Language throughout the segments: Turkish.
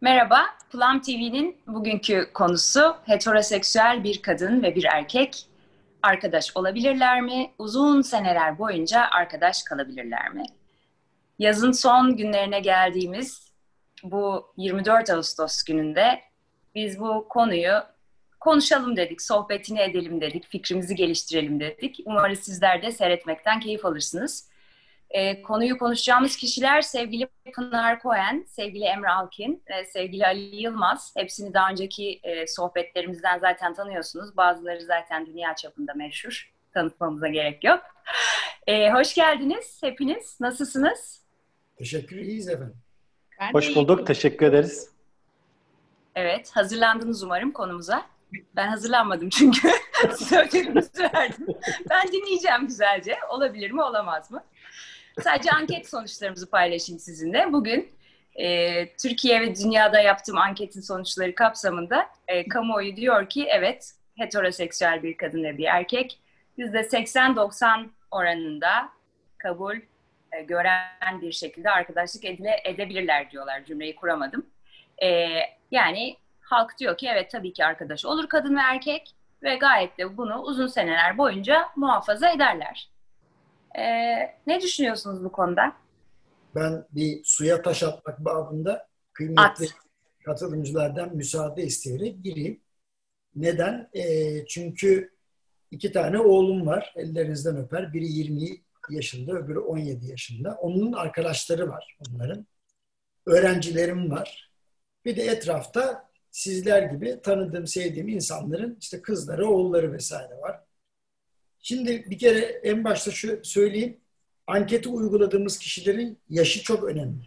Merhaba, Plum TV'nin bugünkü konusu heteroseksüel bir kadın ve bir erkek arkadaş olabilirler mi? Uzun seneler boyunca arkadaş kalabilirler mi? Yazın son günlerine geldiğimiz bu 24 Ağustos gününde biz bu konuyu konuşalım dedik, sohbetini edelim dedik, fikrimizi geliştirelim dedik. Umarız sizler de seyretmekten keyif alırsınız. E, konuyu konuşacağımız kişiler sevgili Pınar Koen, sevgili Emre Alkin, e, sevgili Ali Yılmaz. Hepsini daha önceki e, sohbetlerimizden zaten tanıyorsunuz. Bazıları zaten dünya çapında meşhur. Tanıtmamıza gerek yok. E, hoş geldiniz hepiniz. Nasılsınız? Teşekkür iyiyiz efendim. Ben hoş bulduk. Teşekkür ederiz. Evet. Hazırlandınız umarım konumuza. Ben hazırlanmadım çünkü. Söylediğinizi verdim. Ben dinleyeceğim güzelce. Olabilir mi, olamaz mı? Sadece anket sonuçlarımızı paylaşayım sizinle. Bugün e, Türkiye ve dünyada yaptığım anketin sonuçları kapsamında e, kamuoyu diyor ki evet heteroseksüel bir kadın ve bir erkek %80-90 oranında kabul e, gören bir şekilde arkadaşlık edile, edebilirler diyorlar. Cümleyi kuramadım. E, yani halk diyor ki evet tabii ki arkadaş olur kadın ve erkek ve gayet de bunu uzun seneler boyunca muhafaza ederler. Ee, ne düşünüyorsunuz bu konuda? Ben bir suya taş atmak babında kıymetli At. katılımcılardan müsaade isteyerek gireyim. Neden? E, çünkü iki tane oğlum var. Ellerinizden öper. Biri 20 yaşında, öbürü 17 yaşında. Onun arkadaşları var onların. Öğrencilerim var. Bir de etrafta sizler gibi tanıdığım, sevdiğim insanların işte kızları, oğulları vesaire var. Şimdi bir kere en başta şu söyleyeyim. Anketi uyguladığımız kişilerin yaşı çok önemli.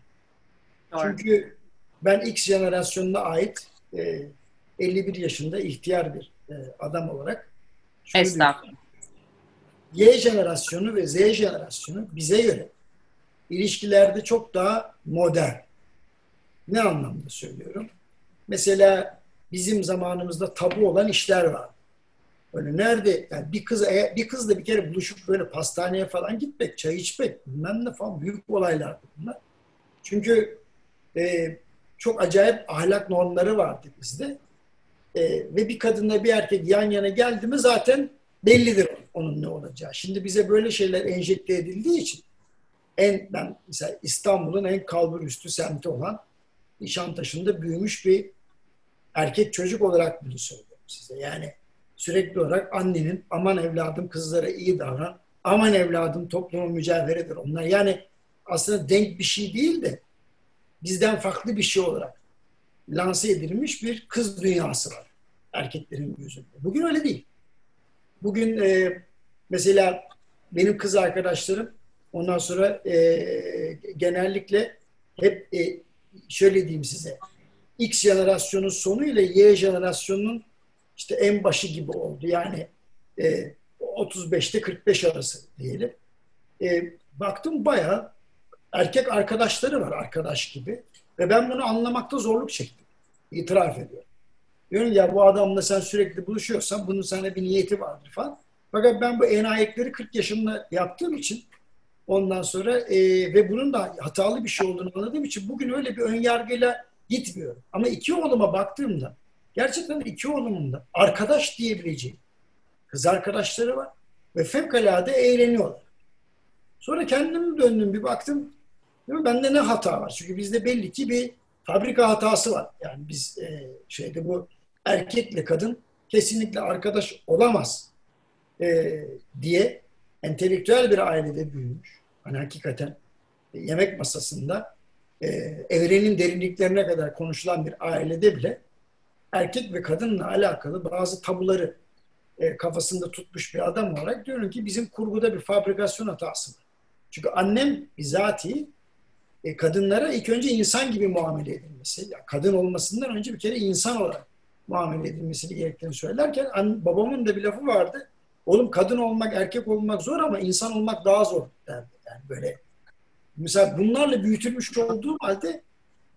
Doğru. Çünkü ben X jenerasyonuna ait e, 51 yaşında ihtiyar bir e, adam olarak Estağfurullah. Y jenerasyonu ve Z jenerasyonu bize göre ilişkilerde çok daha modern. Ne anlamda söylüyorum? Mesela bizim zamanımızda tabu olan işler var. Böyle nerede yani bir kız bir kızla bir kere buluşup böyle pastaneye falan gitmek, çay içmek bilmem ne falan büyük olaylar bunlar. Çünkü e, çok acayip ahlak normları vardı bizde. E, ve bir kadınla bir erkek yan yana geldi mi zaten bellidir onun ne olacağı. Şimdi bize böyle şeyler enjekte edildiği için en ben mesela İstanbul'un en kalbur üstü semti olan Nişantaşı'nda büyümüş bir erkek çocuk olarak bunu söylüyorum size. Yani sürekli olarak annenin aman evladım kızlara iyi davran, aman evladım topluma mücevheridir onlar. Yani aslında denk bir şey değil de bizden farklı bir şey olarak lanse edilmiş bir kız dünyası var erkeklerin gözünde. Bugün öyle değil. Bugün e, mesela benim kız arkadaşlarım ondan sonra e, genellikle hep e, şöyle diyeyim size X jenerasyonun sonu ile Y jenerasyonunun işte en başı gibi oldu. Yani e, 35'te 45 arası diyelim. E, baktım bayağı erkek arkadaşları var arkadaş gibi. Ve ben bunu anlamakta zorluk çektim. İtiraf ediyorum. Diyorum ya bu adamla sen sürekli buluşuyorsan bunun sana bir niyeti vardır falan. Fakat ben bu enayetleri 40 yaşımda yaptığım için ondan sonra e, ve bunun da hatalı bir şey olduğunu anladığım için bugün öyle bir ön yargıyla gitmiyorum. Ama iki oğluma baktığımda gerçekten iki oğlumun da arkadaş diyebileceğim kız arkadaşları var ve fevkalade eğleniyorlar. Sonra kendim döndüm bir baktım değil mi? bende ne hata var? Çünkü bizde belli ki bir fabrika hatası var. Yani biz e, şeyde bu erkekle kadın kesinlikle arkadaş olamaz e, diye entelektüel bir ailede büyümüş. Hani hakikaten e, yemek masasında e, evrenin derinliklerine kadar konuşulan bir ailede bile erkek ve kadınla alakalı bazı tabuları e, kafasında tutmuş bir adam olarak diyorum ki bizim kurguda bir fabrikasyon hatası var. Çünkü annem bizatihi e, kadınlara ilk önce insan gibi muamele edilmesi, yani kadın olmasından önce bir kere insan olarak muamele edilmesini gerektiğini söylerken an, babamın da bir lafı vardı. Oğlum kadın olmak, erkek olmak zor ama insan olmak daha zor derdi. Yani böyle mesela bunlarla büyütülmüş olduğum halde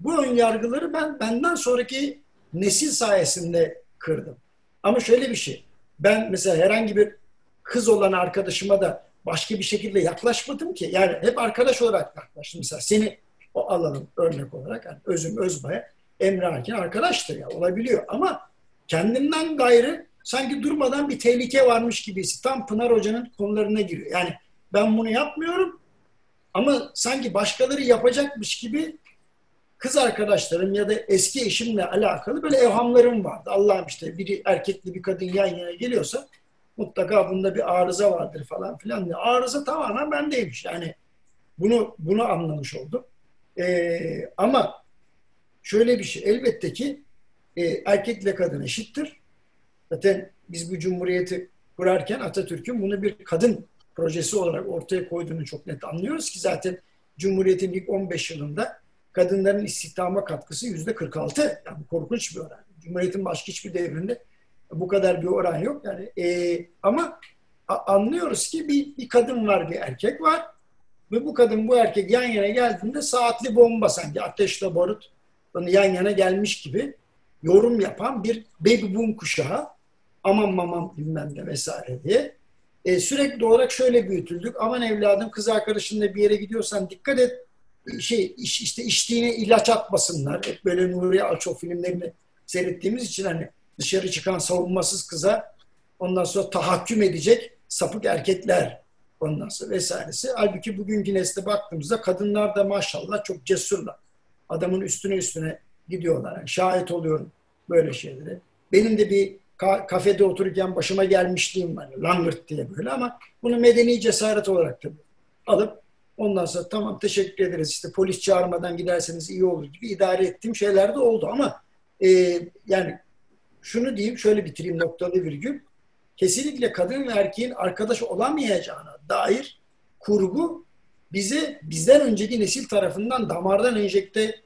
bu ön yargıları ben benden sonraki nesil sayesinde kırdım. Ama şöyle bir şey. Ben mesela herhangi bir kız olan arkadaşıma da başka bir şekilde yaklaşmadım ki. Yani hep arkadaş olarak yaklaştım. Mesela seni o alalım örnek olarak. Yani özüm Özbay'a. Emre Erkin arkadaştır ya olabiliyor ama kendinden gayrı sanki durmadan bir tehlike varmış gibisi. Tam Pınar Hoca'nın konularına giriyor. Yani ben bunu yapmıyorum ama sanki başkaları yapacakmış gibi kız arkadaşlarım ya da eski eşimle alakalı böyle evhamlarım vardı. Allah'ım işte biri erkekli bir kadın yan yana geliyorsa mutlaka bunda bir arıza vardır falan filan. Arıza tamamen bendeymiş. Yani bunu bunu anlamış oldum. Ee, ama şöyle bir şey. Elbette ki e, erkekle kadın eşittir. Zaten biz bu cumhuriyeti kurarken Atatürk'ün bunu bir kadın projesi olarak ortaya koyduğunu çok net anlıyoruz ki zaten Cumhuriyet'in ilk 15 yılında kadınların istihdama katkısı yüzde 46. Yani korkunç bir oran. Cumhuriyet'in başka hiçbir devrinde bu kadar bir oran yok. Yani e, ama anlıyoruz ki bir, bir kadın var, bir erkek var. Ve bu kadın, bu erkek yan yana geldiğinde saatli bomba sanki ateşle barut yan yana gelmiş gibi yorum yapan bir baby boom kuşağı aman mamam bilmem ne vesaire diye. E, sürekli olarak şöyle büyütüldük. Aman evladım kız arkadaşınla bir yere gidiyorsan dikkat et. Şey iş, işte içtiğine ilaç atmasınlar. Hep böyle Nuri Alço filmlerini seyrettiğimiz için hani dışarı çıkan savunmasız kıza ondan sonra tahakküm edecek sapık erkekler ondan sonra vesairesi. Halbuki bugünkü nesle baktığımızda kadınlar da maşallah çok cesurlar. Adamın üstüne üstüne gidiyorlar. Yani şahit oluyorum böyle şeylere. Benim de bir ka- kafede otururken başıma gelmişliğim var. Langırt diye böyle ama bunu medeni cesaret olarak tabii alıp ondan sonra tamam teşekkür ederiz işte polis çağırmadan giderseniz iyi olur gibi idare ettiğim şeyler de oldu ama e, yani şunu diyeyim şöyle bitireyim noktalı virgül. Kesinlikle kadın ve erkeğin arkadaş olamayacağına dair kurgu bize bizden önceki nesil tarafından damardan enjekte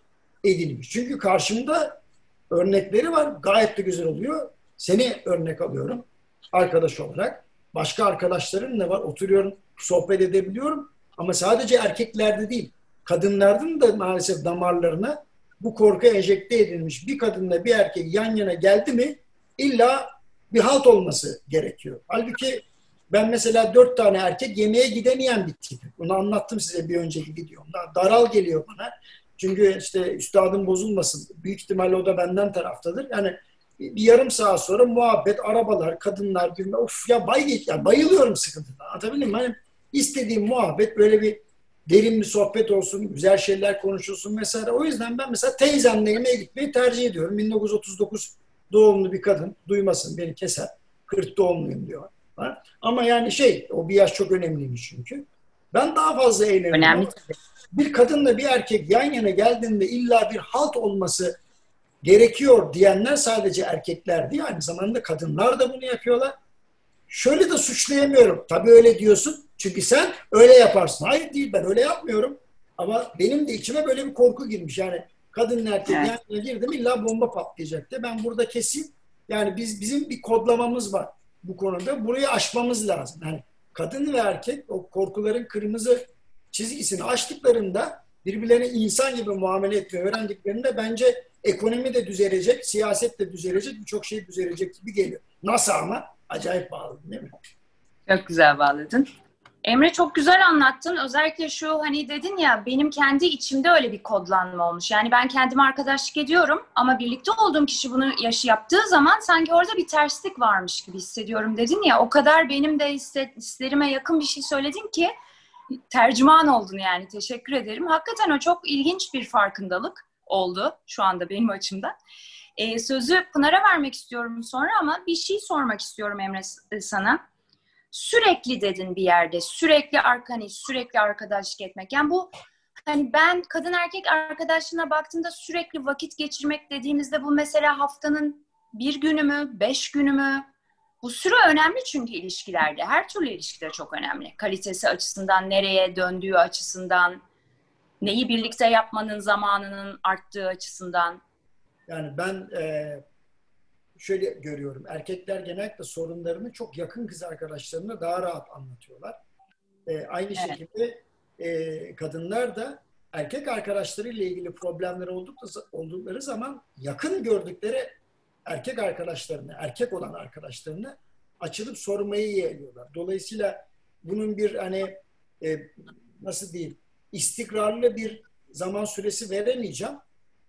edilmiş. Çünkü karşımda örnekleri var. Gayet de güzel oluyor. Seni örnek alıyorum arkadaş olarak. Başka arkadaşlarım da var. Oturuyorum, sohbet edebiliyorum. Ama sadece erkeklerde değil, kadınların da maalesef damarlarına bu korku enjekte edilmiş. Bir kadınla bir erkek yan yana geldi mi illa bir halt olması gerekiyor. Halbuki ben mesela dört tane erkek yemeğe gidemeyen bir tipim. Bunu anlattım size bir önceki videomda. Daral geliyor bana. Çünkü işte üstadım bozulmasın. Büyük ihtimalle o da benden taraftadır. Yani bir yarım saat sonra muhabbet, arabalar, kadınlar, bilme, of ya bay ya bayılıyorum sıkıntıdan. Anlatabildim mi? Hani istediğim muhabbet böyle bir derin bir sohbet olsun, güzel şeyler konuşulsun vesaire. O yüzden ben mesela teyzemle yemeğe gitmeyi tercih ediyorum. 1939 doğumlu bir kadın duymasın beni keser. 40 doğumluyum diyor. Ama yani şey o bir yaş çok önemliymiş çünkü. Ben daha fazla eğleniyorum. Önemli. Bir kadınla bir erkek yan yana geldiğinde illa bir halt olması gerekiyor diyenler sadece erkekler değil. Aynı zamanda kadınlar da bunu yapıyorlar. Şöyle de suçlayamıyorum. Tabii öyle diyorsun. Çünkü sen öyle yaparsın. Hayır değil ben öyle yapmıyorum. Ama benim de içime böyle bir korku girmiş. Yani kadın erkek evet. yan yana girdim illa bomba patlayacak diye. Ben burada kesin yani biz bizim bir kodlamamız var bu konuda. Burayı aşmamız lazım. Yani kadın ve erkek o korkuların kırmızı çizgisini aştıklarında birbirlerine insan gibi muamele etmeyi öğrendiklerinde bence ekonomi de düzelecek, siyaset de düzelecek, birçok şey düzelecek gibi geliyor. Nasıl ama? Acayip bağladın değil mi? Çok güzel bağladın. Emre çok güzel anlattın. Özellikle şu hani dedin ya benim kendi içimde öyle bir kodlanma olmuş. Yani ben kendime arkadaşlık ediyorum ama birlikte olduğum kişi bunu yaşı yaptığı zaman sanki orada bir terslik varmış gibi hissediyorum dedin ya. O kadar benim de hislerime yakın bir şey söyledin ki tercüman oldun yani. Teşekkür ederim. Hakikaten o çok ilginç bir farkındalık oldu şu anda benim açımdan. Ee, sözü Pınar'a vermek istiyorum sonra ama bir şey sormak istiyorum Emre sana sürekli dedin bir yerde. Sürekli arkani, sürekli arkadaşlık etmek. Yani bu hani ben kadın erkek arkadaşlığına baktığımda sürekli vakit geçirmek dediğimizde bu mesela haftanın bir günü mü, beş günü mü? Bu süre önemli çünkü ilişkilerde. Her türlü ilişkide çok önemli. Kalitesi açısından, nereye döndüğü açısından, neyi birlikte yapmanın zamanının arttığı açısından. Yani ben e, şöyle görüyorum. Erkekler genellikle sorunlarını çok yakın kız arkadaşlarına daha rahat anlatıyorlar. E, aynı evet. şekilde e, kadınlar da erkek arkadaşlarıyla ilgili problemleri oldukları, oldukları zaman yakın gördükleri erkek arkadaşlarını, erkek olan arkadaşlarını açılıp sormayı yeğliyorlar. Dolayısıyla bunun bir hani e, nasıl diyeyim istikrarlı bir zaman süresi veremeyeceğim.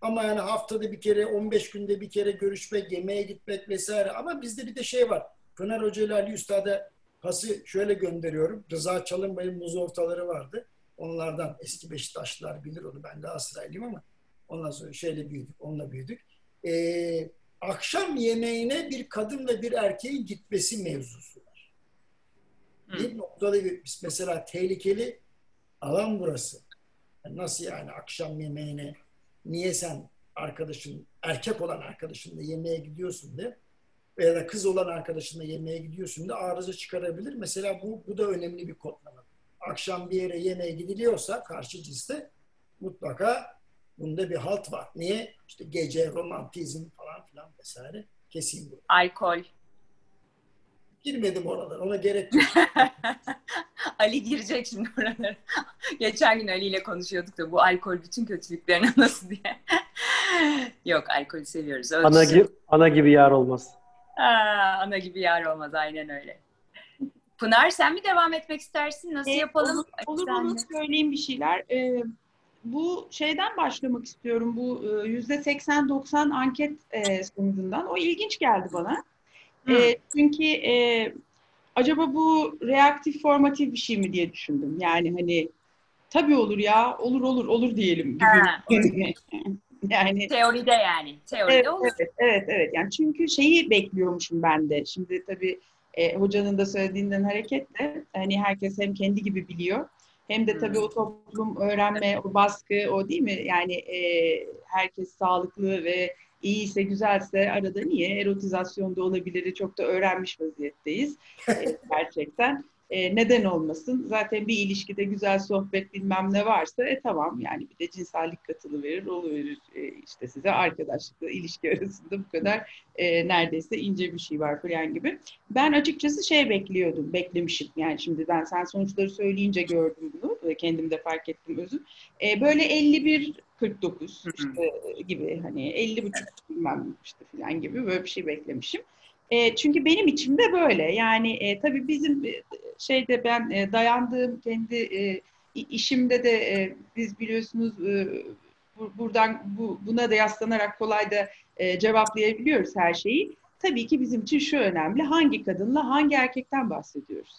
Ama yani haftada bir kere, 15 günde bir kere görüşmek, yemeğe gitmek vesaire. Ama bizde bir de şey var. Pınar Hoca ile Ali Üstad'a pası şöyle gönderiyorum. Rıza Çalınbay'ın muz ortaları vardı. Onlardan eski Beşiktaşlılar bilir onu. Ben Galatasaraylıyım ama ondan sonra şeyle büyüdük, onunla büyüdük. Ee, akşam yemeğine bir kadın ve bir erkeğin gitmesi mevzusu var. Bir noktada bir, mesela tehlikeli alan burası. Yani nasıl yani akşam yemeğine niye sen arkadaşın, erkek olan arkadaşınla yemeğe gidiyorsun de veya da kız olan arkadaşınla yemeğe gidiyorsun da arıza çıkarabilir. Mesela bu, bu da önemli bir kodlama. Akşam bir yere yemeğe gidiliyorsa karşı cinste mutlaka bunda bir halt var. Niye? İşte gece, romantizm falan filan vesaire. Kesin bu. Alkol. Girmedim oralara. Ona gerek yok. Ali girecek şimdi oralara. Geçen gün Ali ile konuşuyorduk da bu alkol bütün kötülüklerine nasıl diye. yok alkolü seviyoruz. Ölçüsü. Ana, gibi, ana gibi yar olmaz. Aa, ana gibi yar olmaz aynen öyle. Pınar sen mi devam etmek istersin? Nasıl E, yapalım? Olur, olur de. söyleyeyim bir şeyler. E, bu şeyden başlamak istiyorum. Bu e, yüzde 80-90 anket e, sonucundan. O ilginç geldi bana. E, çünkü e, acaba bu reaktif formatif bir şey mi diye düşündüm. Yani hani tabii olur ya, olur olur olur diyelim gibi. Yani Teoride yani. Teoride Evet, olur. evet, evet, evet. Yani çünkü şeyi bekliyormuşum ben de. Şimdi tabii e, hocanın da söylediğinden hareketle hani herkes hem kendi gibi biliyor hem de tabii Hmm. o toplum öğrenme, o baskı, o değil mi? Yani e, herkes sağlıklı ve iyiyse, güzelse arada niye erotizasyonda olabilir çok da öğrenmiş vaziyetteyiz e, gerçekten. E, neden olmasın? Zaten bir ilişkide güzel sohbet bilmem ne varsa e tamam yani bir de cinsellik katılı verir, oluverir e, işte size arkadaşlıkla ilişki arasında bu kadar e, neredeyse ince bir şey var falan gibi. Ben açıkçası şey bekliyordum, beklemişim. Yani şimdi ben sen sonuçları söyleyince gördüm bunu kendim de fark ettim özüm. E, böyle 51 49 Hı hı. işte gibi hani 50 buçuk bilmem işte falan gibi böyle bir şey beklemişim. E, çünkü benim içimde böyle. Yani e, tabii bizim şeyde ben e, dayandığım kendi e, işimde de e, biz biliyorsunuz e, bu- buradan bu, buna da yaslanarak kolay da e, cevaplayabiliyoruz her şeyi. Tabii ki bizim için şu önemli. Hangi kadınla hangi erkekten bahsediyoruz?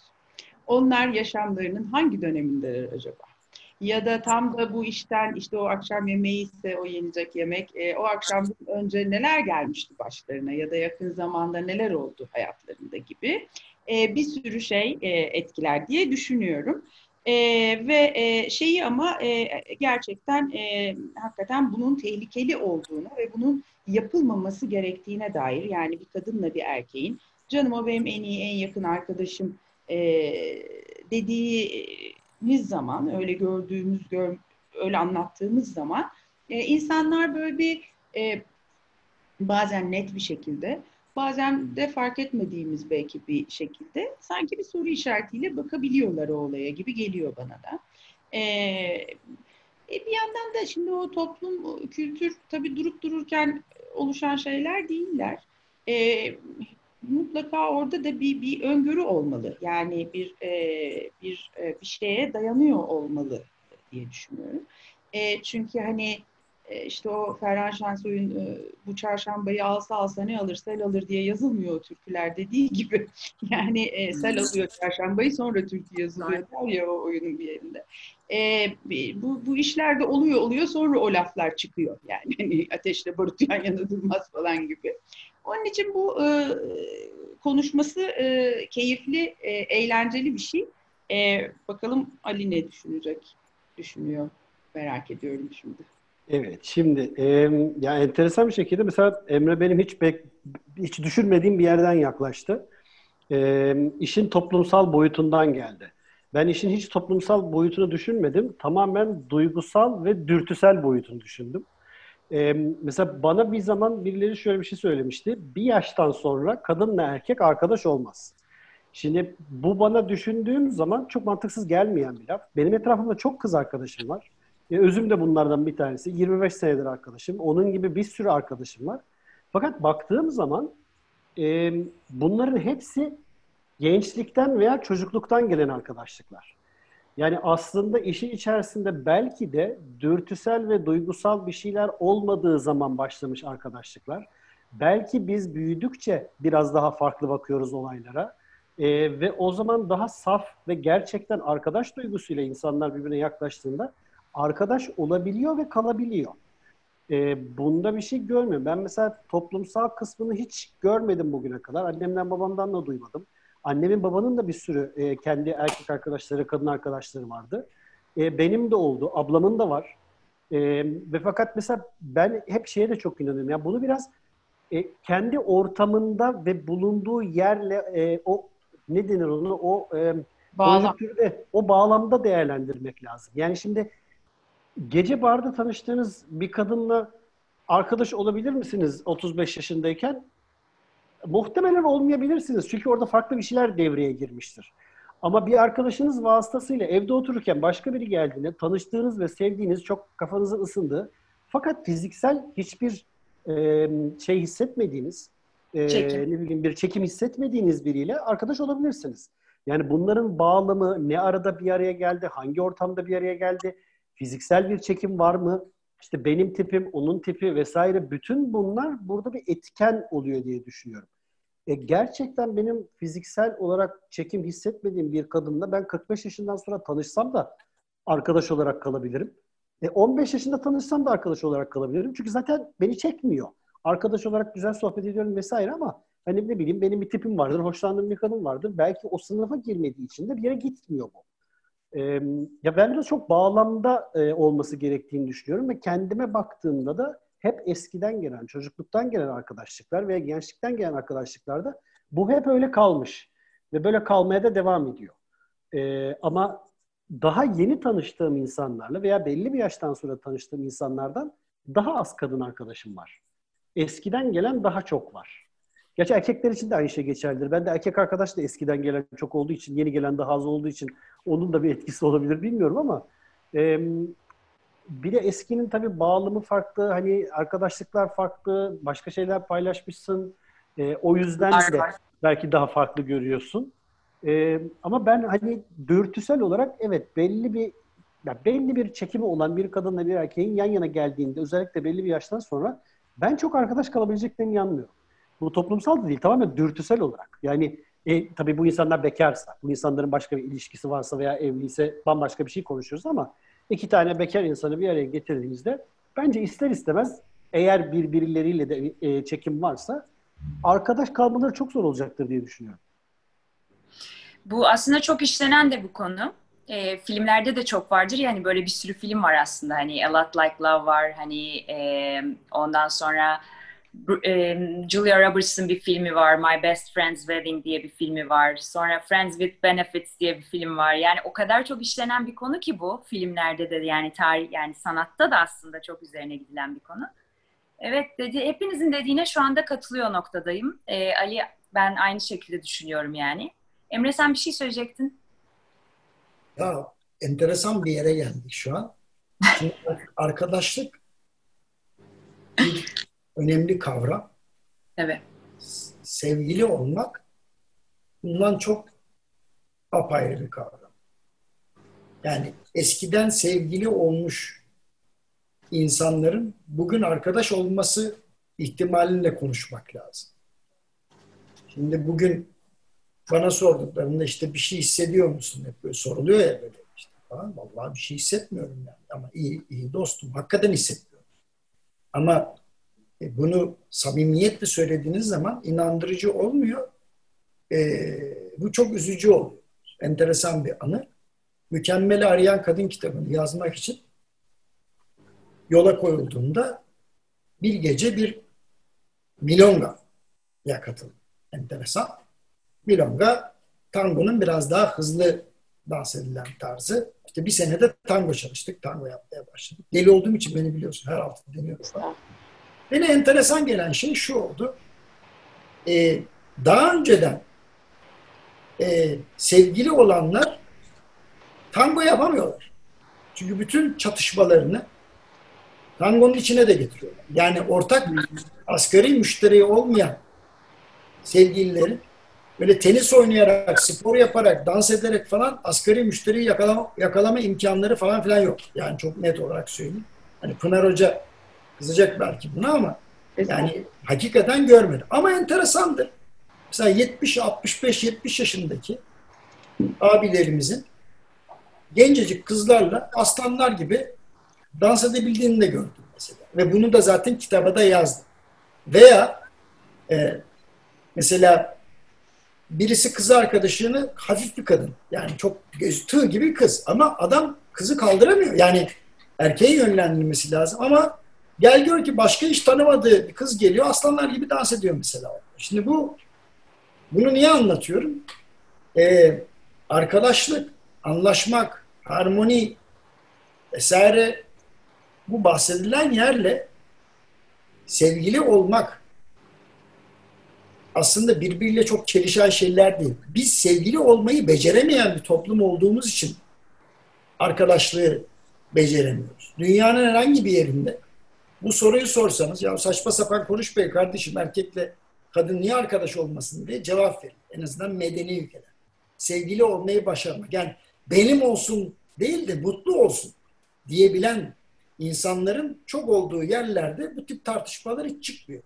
Onlar yaşamlarının hangi dönemindeler acaba? Ya da tam da bu işten işte o akşam yemeği ise o yenecek yemek e, o akşam önce neler gelmişti başlarına ya da yakın zamanda neler oldu hayatlarında gibi e, bir sürü şey e, etkiler diye düşünüyorum. E, ve e, şeyi ama e, gerçekten e, hakikaten bunun tehlikeli olduğunu ve bunun yapılmaması gerektiğine dair yani bir kadınla bir erkeğin canım o benim en iyi en yakın arkadaşım e, dediğimiz zaman öyle gördüğümüz gör, öyle anlattığımız zaman e, insanlar böyle bir e, bazen net bir şekilde bazen de fark etmediğimiz belki bir şekilde sanki bir soru işaretiyle bakabiliyorlar o olaya gibi geliyor bana da. E, e, bir yandan da şimdi o toplum, kültür tabii durup dururken oluşan şeyler değiller. E, mutlaka orada da bir bir öngörü olmalı. Yani bir e, bir e, bir şeye dayanıyor olmalı diye düşünüyorum. E, çünkü hani e, işte o Ferhan Şensoy'un e, bu çarşambayı alsa alsa ne alır sel alır diye yazılmıyor o türküler dediği gibi. Yani e, sel alıyor çarşambayı sonra türkü yazılıyor der ya o oyunun bir yerinde. E, bu, bu işlerde oluyor oluyor sonra o laflar çıkıyor. Yani hani ateşle barut yan yana durmaz falan gibi. Onun için bu e, konuşması e, keyifli, e, eğlenceli bir şey. E, bakalım Ali ne düşünecek, düşünüyor merak ediyorum şimdi. Evet, şimdi e, ya enteresan bir şekilde mesela Emre benim hiç bek, hiç düşünmediğim bir yerden yaklaştı. E, işin toplumsal boyutundan geldi. Ben işin hiç toplumsal boyutunu düşünmedim. Tamamen duygusal ve dürtüsel boyutunu düşündüm. E, mesela bana bir zaman birileri şöyle bir şey söylemişti. Bir yaştan sonra kadınla erkek arkadaş olmaz. Şimdi bu bana düşündüğüm zaman çok mantıksız gelmeyen bir laf. Benim etrafımda çok kız arkadaşım var. E, Özüm de bunlardan bir tanesi. 25 senedir arkadaşım. Onun gibi bir sürü arkadaşım var. Fakat baktığım zaman e, bunların hepsi gençlikten veya çocukluktan gelen arkadaşlıklar. Yani aslında işin içerisinde belki de dürtüsel ve duygusal bir şeyler olmadığı zaman başlamış arkadaşlıklar. Belki biz büyüdükçe biraz daha farklı bakıyoruz olaylara. Ee, ve o zaman daha saf ve gerçekten arkadaş duygusuyla insanlar birbirine yaklaştığında arkadaş olabiliyor ve kalabiliyor. Ee, bunda bir şey görmüyorum. Ben mesela toplumsal kısmını hiç görmedim bugüne kadar. Annemden babamdan da duymadım. Annemin babanın da bir sürü e, kendi erkek arkadaşları, kadın arkadaşları vardı. E, benim de oldu, ablamın da var. E, ve fakat mesela ben hep şeye de çok inanıyorum. Yani bunu biraz e, kendi ortamında ve bulunduğu yerle e, o ne denir onu o e, Bağlam. o bağlamda değerlendirmek lazım. Yani şimdi gece barda tanıştığınız bir kadınla arkadaş olabilir misiniz 35 yaşındayken? Muhtemelen olmayabilirsiniz. Çünkü orada farklı bir şeyler devreye girmiştir. Ama bir arkadaşınız vasıtasıyla evde otururken başka biri geldiğinde tanıştığınız ve sevdiğiniz çok kafanızı ısındı. Fakat fiziksel hiçbir e, şey hissetmediğiniz, e, Çekim. ne bileyim bir çekim hissetmediğiniz biriyle arkadaş olabilirsiniz. Yani bunların bağlamı ne arada bir araya geldi, hangi ortamda bir araya geldi, fiziksel bir çekim var mı? İşte benim tipim, onun tipi vesaire bütün bunlar burada bir etken oluyor diye düşünüyorum. E, gerçekten benim fiziksel olarak çekim hissetmediğim bir kadınla ben 45 yaşından sonra tanışsam da arkadaş olarak kalabilirim. E, 15 yaşında tanışsam da arkadaş olarak kalabilirim. Çünkü zaten beni çekmiyor. Arkadaş olarak güzel sohbet ediyorum vesaire ama hani ne bileyim benim bir tipim vardır, hoşlandığım bir kadın vardır. Belki o sınıfa girmediği için de bir yere gitmiyor bu. E, ya ben biraz çok bağlamda e, olması gerektiğini düşünüyorum ve kendime baktığımda da hep eskiden gelen, çocukluktan gelen arkadaşlıklar veya gençlikten gelen arkadaşlıklarda bu hep öyle kalmış ve böyle kalmaya da devam ediyor. E, ama daha yeni tanıştığım insanlarla veya belli bir yaştan sonra tanıştığım insanlardan daha az kadın arkadaşım var. Eskiden gelen daha çok var. Gerçi erkekler için de aynı şey geçerlidir. Ben de erkek arkadaş da eskiden gelen çok olduğu için, yeni gelen daha az olduğu için onun da bir etkisi olabilir bilmiyorum ama e, bir de eskinin tabii bağlamı farklı, hani arkadaşlıklar farklı, başka şeyler paylaşmışsın. E, o yüzden de belki daha farklı görüyorsun. E, ama ben hani dürtüsel olarak evet belli bir ya belli bir çekimi olan bir kadınla bir erkeğin yan yana geldiğinde özellikle belli bir yaştan sonra ben çok arkadaş kalabileceklerini inanmıyorum. Bu toplumsal da değil tamamen dürtüsel olarak. Yani e, tabii bu insanlar bekarsa, bu insanların başka bir ilişkisi varsa veya evliyse bambaşka bir şey konuşuyoruz ama iki tane bekar insanı bir araya getirdiğimizde bence ister istemez eğer birbirleriyle de e, çekim varsa arkadaş kalmaları çok zor olacaktır diye düşünüyorum. Bu aslında çok işlenen de bu konu. E, filmlerde de çok vardır. Yani böyle bir sürü film var aslında. Hani A Lot Like Love var. Hani e, ondan sonra e, Julia Roberts'ın bir filmi var. My Best Friend's Wedding diye bir filmi var. Sonra Friends with Benefits diye bir film var. Yani o kadar çok işlenen bir konu ki bu filmlerde de yani tarih yani sanatta da aslında çok üzerine gidilen bir konu. Evet dedi. Hepinizin dediğine şu anda katılıyor noktadayım. E, Ali ben aynı şekilde düşünüyorum yani. Emre sen bir şey söyleyecektin. Ya enteresan bir yere geldik şu an. Şimdi arkadaşlık önemli kavram. Evet. Sevgili olmak bundan çok apayrı bir kavram. Yani eskiden sevgili olmuş insanların bugün arkadaş olması ihtimalinle konuşmak lazım. Şimdi bugün bana sorduklarında işte bir şey hissediyor musun? Hep böyle soruluyor ya böyle işte falan. Vallahi bir şey hissetmiyorum yani. Ama iyi, iyi dostum. Hakikaten hissetmiyorum. Ama e, bunu samimiyetle söylediğiniz zaman inandırıcı olmuyor. E, bu çok üzücü oluyor. Enteresan bir anı. Mükemmeli Arayan Kadın kitabını yazmak için yola koyulduğunda bir gece bir milonga'ya katıldım. Enteresan. Milonga tangonun biraz daha hızlı dans edilen tarzı. İşte bir senede tango çalıştık. Tango yapmaya başladık. Deli olduğum için beni biliyorsun. Her hafta deniyorum falan. Beni enteresan gelen şey şu oldu. Ee, daha önceden e, sevgili olanlar tango yapamıyorlar. Çünkü bütün çatışmalarını tangonun içine de getiriyorlar. Yani ortak asgari müşteri olmayan sevgililerin böyle tenis oynayarak, spor yaparak, dans ederek falan asgari müşteriyi yakalama, yakalama imkanları falan filan yok. Yani çok net olarak söyleyeyim. Hani Pınar Hoca kızacak belki buna ama yani hakikaten görmedi. Ama enteresandır. Mesela 70, 65, 70 yaşındaki abilerimizin gencecik kızlarla aslanlar gibi dans edebildiğini de gördüm mesela. Ve bunu da zaten kitaba da yazdım. Veya e, mesela birisi kız arkadaşını hafif bir kadın. Yani çok göz, tığ gibi kız. Ama adam kızı kaldıramıyor. Yani erkeğe yönlendirmesi lazım ama gel gör ki başka hiç tanımadığı bir kız geliyor aslanlar gibi dans ediyor mesela. Şimdi bu bunu niye anlatıyorum? Ee, arkadaşlık, anlaşmak, harmoni vesaire bu bahsedilen yerle sevgili olmak aslında birbiriyle çok çelişen şeyler değil. Biz sevgili olmayı beceremeyen bir toplum olduğumuz için arkadaşlığı beceremiyoruz. Dünyanın herhangi bir yerinde bu soruyu sorsanız ya saçma sapan konuşmayın kardeşim erkekle kadın niye arkadaş olmasın diye cevap verin. En azından medeni ülkeler. Sevgili olmayı başarmak. Yani benim olsun değil de mutlu olsun diyebilen insanların çok olduğu yerlerde bu tip tartışmalar hiç çıkmıyor.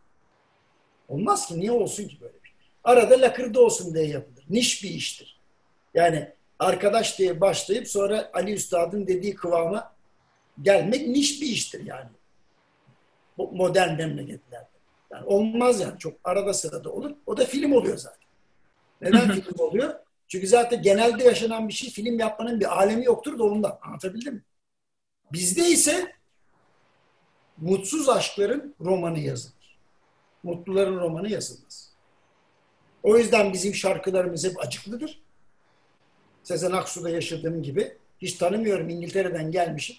Olmaz ki niye olsun ki böyle bir şey? Arada lakırdı olsun diye yapılır. Niş bir iştir. Yani arkadaş diye başlayıp sonra Ali Üstad'ın dediği kıvama gelmek niş bir iştir yani. Bu modern memleketlerde. Yani olmaz yani. Çok arada sırada olur. O da film oluyor zaten. Neden film oluyor? Çünkü zaten genelde yaşanan bir şey film yapmanın bir alemi yoktur da ondan. Anlatabildim mi? Bizde ise mutsuz aşkların romanı yazılır. Mutluların romanı yazılmaz. O yüzden bizim şarkılarımız hep acıklıdır. Sezen Aksu'da yaşadığım gibi. Hiç tanımıyorum İngiltere'den gelmişim.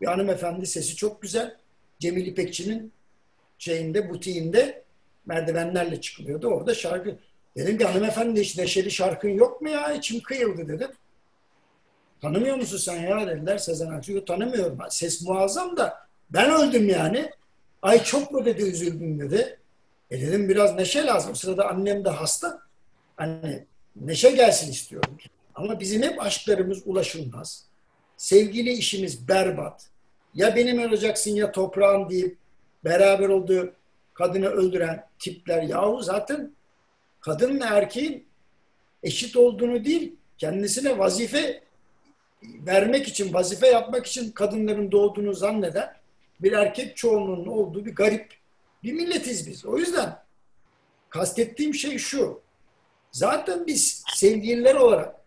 Bir hanımefendi sesi çok güzel. Cemil İpekçi'nin şeyinde, butiğinde merdivenlerle çıkılıyordu. Orada şarkı. Dedim ki hanımefendi hiç neşeli şarkın yok mu ya? İçim kıyıldı dedim. Tanımıyor musun sen ya dediler Sezen Aksu'yu. Tanımıyorum. Ses muazzam da ben öldüm yani. Ay çok mu dedi üzüldüm dedi. E dedim biraz neşe lazım. O sırada annem de hasta. Hani neşe gelsin istiyorum. Ama bizim hep aşklarımız ulaşılmaz. Sevgili işimiz berbat. Ya benim olacaksın ya toprağın deyip beraber olduğu kadını öldüren tipler. Yahu zaten kadınla erkeğin eşit olduğunu değil, kendisine vazife vermek için, vazife yapmak için kadınların doğduğunu zanneden bir erkek çoğunluğunun olduğu bir garip bir milletiz biz. O yüzden kastettiğim şey şu. Zaten biz sevgililer olarak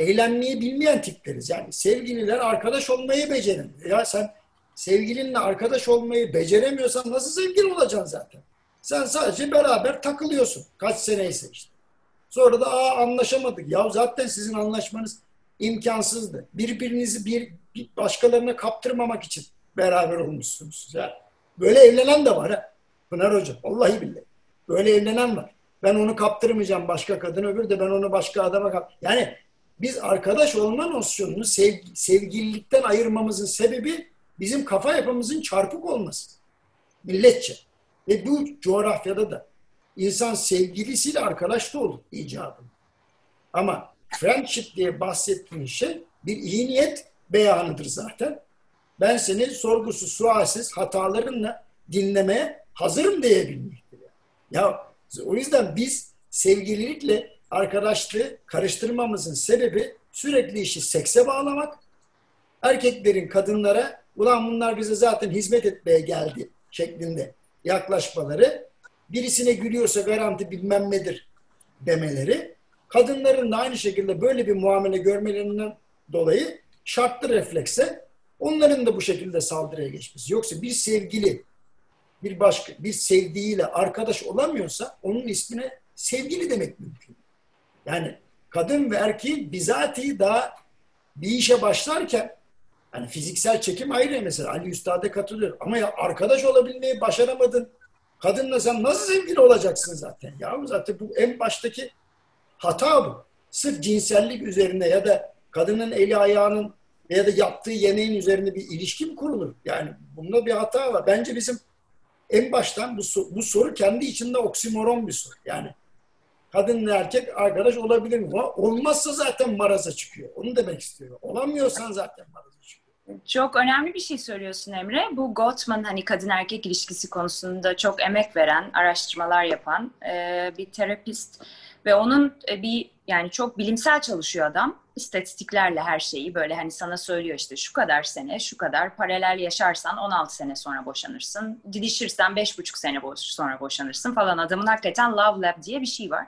eğlenmeyi bilmeyen tipleriz. Yani sevgililer arkadaş olmayı beceremiyor. Ya sen sevgilinle arkadaş olmayı beceremiyorsan nasıl sevgili olacaksın zaten? Sen sadece beraber takılıyorsun. Kaç seneyse işte. Sonra da aa anlaşamadık. Ya zaten sizin anlaşmanız imkansızdı. Birbirinizi bir, bir başkalarına kaptırmamak için beraber olmuşsunuz. Yani böyle evlenen de var ha. Pınar Hoca. Vallahi billahi. Böyle evlenen var. Ben onu kaptırmayacağım başka kadın öbür de ben onu başka adama kap. Yani biz arkadaş olma nosyonunu sev, sevgililikten ayırmamızın sebebi bizim kafa yapımızın çarpık olması. Milletçe. Ve bu coğrafyada da insan sevgilisiyle arkadaş da olur icabı. Ama friendship diye bahsettiğin şey bir iyi niyet beyanıdır zaten. Ben seni sorgusuz, sualsiz hatalarınla dinlemeye hazırım diyebilmektir. Ya o yüzden biz sevgililikle arkadaşlığı karıştırmamızın sebebi sürekli işi sekse bağlamak. Erkeklerin kadınlara ulan bunlar bize zaten hizmet etmeye geldi şeklinde yaklaşmaları. Birisine gülüyorsa garanti bilmem nedir demeleri. Kadınların da aynı şekilde böyle bir muamele görmelerinden dolayı şartlı reflekse onların da bu şekilde saldırıya geçmesi. Yoksa bir sevgili bir başka bir sevdiğiyle arkadaş olamıyorsa onun ismine sevgili demek mümkün. Yani kadın ve erkeğin bizatihi daha bir işe başlarken hani fiziksel çekim ayrı mesela Ali Üstad'a katılıyor. Ama ya arkadaş olabilmeyi başaramadın. Kadınla sen nasıl sevgili olacaksın zaten? Ya zaten bu en baştaki hata bu. Sırf cinsellik üzerine ya da kadının eli ayağının ya da yaptığı yemeğin üzerine bir ilişki mi kurulur? Yani bunda bir hata var. Bence bizim en baştan bu, bu soru kendi içinde oksimoron bir soru. Yani kadınla erkek arkadaş olabilir mi? Olmazsa zaten maraza çıkıyor. Onu demek istiyorum. Olamıyorsan zaten maraza çıkıyor. Çok önemli bir şey söylüyorsun Emre. Bu Gottman hani kadın erkek ilişkisi konusunda çok emek veren, araştırmalar yapan e, bir terapist ve onun e, bir yani çok bilimsel çalışıyor adam. İstatistiklerle her şeyi böyle hani sana söylüyor işte şu kadar sene, şu kadar paralel yaşarsan 16 sene sonra boşanırsın. Didişirsen 5,5 sene sonra boşanırsın falan. Adamın hakikaten Love Lab diye bir şey var.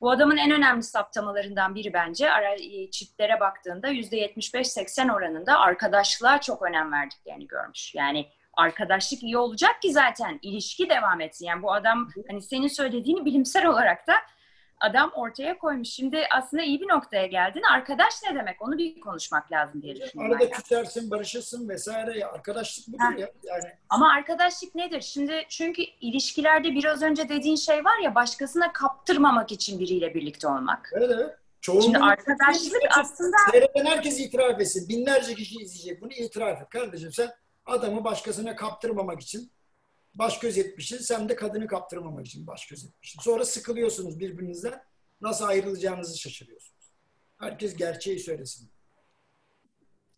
Bu adamın en önemli saptamalarından biri bence ara, e, çiftlere baktığında %75-80 oranında arkadaşlığa çok önem verdiklerini görmüş. Yani arkadaşlık iyi olacak ki zaten ilişki devam etsin. Yani bu adam hani senin söylediğini bilimsel olarak da adam ortaya koymuş. Şimdi aslında iyi bir noktaya geldin. Arkadaş ne demek? Onu bir konuşmak lazım diye düşünüyorum. Arada küsersin, barışırsın vesaire. Ya. Arkadaşlık budur ya. Yani. Ama arkadaşlık nedir? Şimdi çünkü ilişkilerde biraz önce dediğin şey var ya başkasına kaptırmamak için biriyle birlikte olmak. Evet evet. Çoğunluğun Şimdi arkadaşlık aslında... Seyreden herkes itiraf etsin. Binlerce kişi izleyecek bunu itiraf et. Kardeşim sen adamı başkasına kaptırmamak için baş göz etmişsin. Sen de kadını kaptırmamak için baş göz etmişsin. Sonra sıkılıyorsunuz birbirinizden. Nasıl ayrılacağınızı şaşırıyorsunuz. Herkes gerçeği söylesin.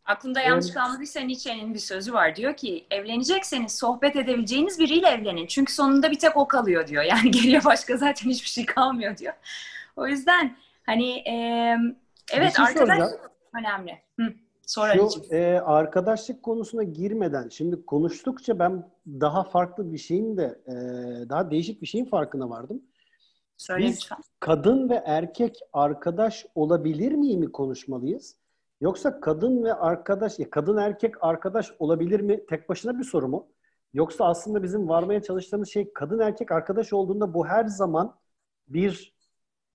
Aklında yanlış evet. kalmadıysa Nietzsche'nin bir sözü var. Diyor ki evlenecekseniz sohbet edebileceğiniz biriyle evlenin. Çünkü sonunda bir tek o kalıyor diyor. Yani geriye başka zaten hiçbir şey kalmıyor diyor. O yüzden hani e, evet şey arkadaş önemli. Sonra Şu e, arkadaşlık konusuna girmeden şimdi konuştukça ben daha farklı bir şeyin de e, daha değişik bir şeyin farkına vardım. Söyle Biz lütfen. kadın ve erkek arkadaş olabilir miyim mi konuşmalıyız? Yoksa kadın ve arkadaş, ya kadın erkek arkadaş olabilir mi tek başına bir soru mu? Yoksa aslında bizim varmaya çalıştığımız şey kadın erkek arkadaş olduğunda bu her zaman bir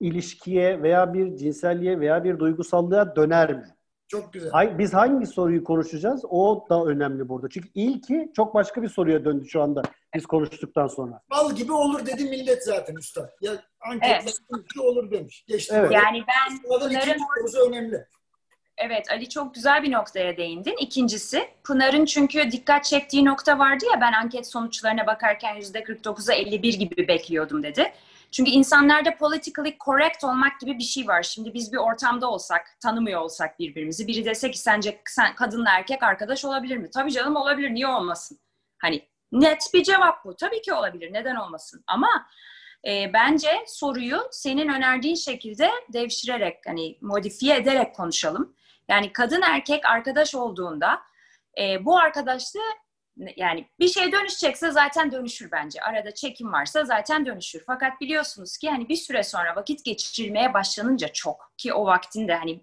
ilişkiye veya bir cinselliğe veya bir duygusallığa döner mi? Çok güzel. Biz hangi soruyu konuşacağız? O da önemli burada. Çünkü ilki çok başka bir soruya döndü şu anda biz konuştuktan sonra. Bal gibi olur dedi millet zaten usta. Ya anketler evet. olur demiş. Geçti. Evet. Yani ben Pınar'ın sorusu önemli. Evet Ali çok güzel bir noktaya değindin. İkincisi Pınar'ın çünkü dikkat çektiği nokta vardı ya ben anket sonuçlarına bakarken %49'a 51 gibi bekliyordum dedi. Çünkü insanlarda politically correct olmak gibi bir şey var. Şimdi biz bir ortamda olsak, tanımıyor olsak birbirimizi. Biri dese ki sence sen kadınla erkek arkadaş olabilir mi? Tabii canım olabilir. Niye olmasın? Hani net bir cevap bu. Tabii ki olabilir. Neden olmasın? Ama e, bence soruyu senin önerdiğin şekilde devşirerek, hani modifiye ederek konuşalım. Yani kadın erkek arkadaş olduğunda e, bu arkadaşlığı yani bir şey dönüşecekse zaten dönüşür bence. Arada çekim varsa zaten dönüşür. Fakat biliyorsunuz ki hani bir süre sonra vakit geçirmeye başlanınca çok ki o vaktinde hani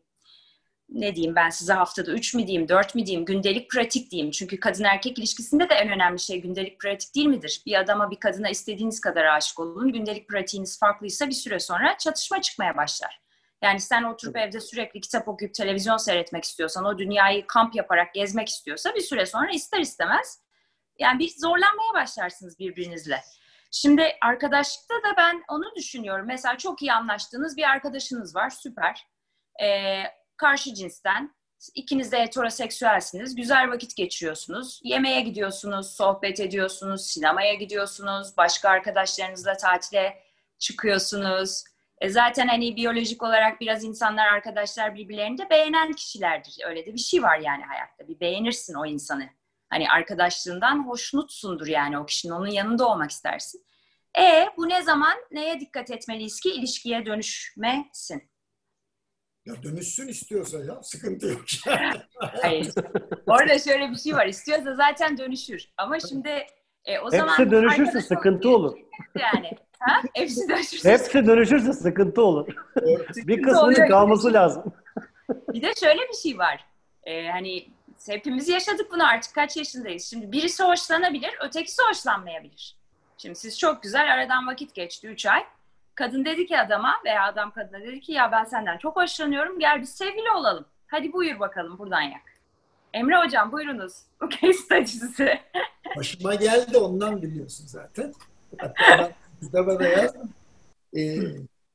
ne diyeyim ben size haftada üç mi diyeyim, dört mi diyeyim, gündelik pratik diyeyim. Çünkü kadın erkek ilişkisinde de en önemli şey gündelik pratik değil midir? Bir adama bir kadına istediğiniz kadar aşık olun. Gündelik pratiğiniz farklıysa bir süre sonra çatışma çıkmaya başlar. Yani sen oturup evde sürekli kitap okuyup televizyon seyretmek istiyorsan, o dünyayı kamp yaparak gezmek istiyorsa bir süre sonra ister istemez yani bir zorlanmaya başlarsınız birbirinizle. Şimdi arkadaşlıkta da ben onu düşünüyorum. Mesela çok iyi anlaştığınız bir arkadaşınız var, süper. Ee, karşı cinsten, ikiniz de heteroseksüelsiniz, güzel vakit geçiriyorsunuz. Yemeğe gidiyorsunuz, sohbet ediyorsunuz, sinemaya gidiyorsunuz, başka arkadaşlarınızla tatile çıkıyorsunuz. E zaten hani biyolojik olarak biraz insanlar, arkadaşlar birbirlerini de beğenen kişilerdir. Öyle de bir şey var yani hayatta. Bir beğenirsin o insanı hani arkadaşlığından hoşnutsundur yani o kişinin onun yanında olmak istersin. E bu ne zaman neye dikkat etmeliyiz ki ilişkiye dönüşmesin? Ya dönüşsün istiyorsa ya sıkıntı yok. Hayır. Orada şöyle bir şey var. İstiyorsa zaten dönüşür. Ama şimdi e, o Hepsi zaman Hepsi dönüşürse sıkıntı olur. Yani. Ha? Hepsi dönüşürse. Hepsi dönüşürse sıkıntı olur. bir kısmının kalması lazım. Bir de şöyle bir şey var. Ee, hani hepimiz yaşadık bunu artık kaç yaşındayız. Şimdi birisi hoşlanabilir, ötekisi hoşlanmayabilir. Şimdi siz çok güzel aradan vakit geçti 3 ay. Kadın dedi ki adama veya adam kadına dedi ki ya ben senden çok hoşlanıyorum gel biz sevgili olalım. Hadi buyur bakalım buradan yak. Emre hocam buyurunuz. Bu case study'si. Başıma geldi ondan biliyorsun zaten. Hatta ben da yazdım. Ee,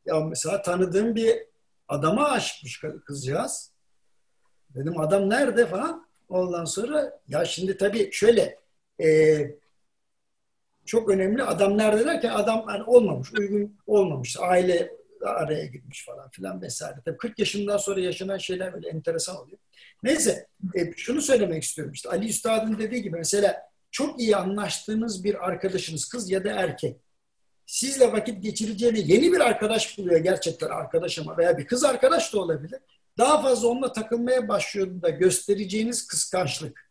ya mesela tanıdığım bir adama aşıkmış kızcağız. Dedim adam nerede falan. Ondan sonra ya şimdi tabii şöyle e, çok önemli adam nerede derken adam yani olmamış, uygun olmamış. Aile araya girmiş falan filan vesaire. Tabii 40 yaşından sonra yaşanan şeyler böyle enteresan oluyor. Neyse e, şunu söylemek istiyorum işte Ali Üstad'ın dediği gibi mesela çok iyi anlaştığınız bir arkadaşınız kız ya da erkek sizle vakit geçireceğini yeni bir arkadaş buluyor gerçekten arkadaş ama veya bir kız arkadaş da olabilir. Daha fazla onunla takılmaya başladığında göstereceğiniz kıskançlık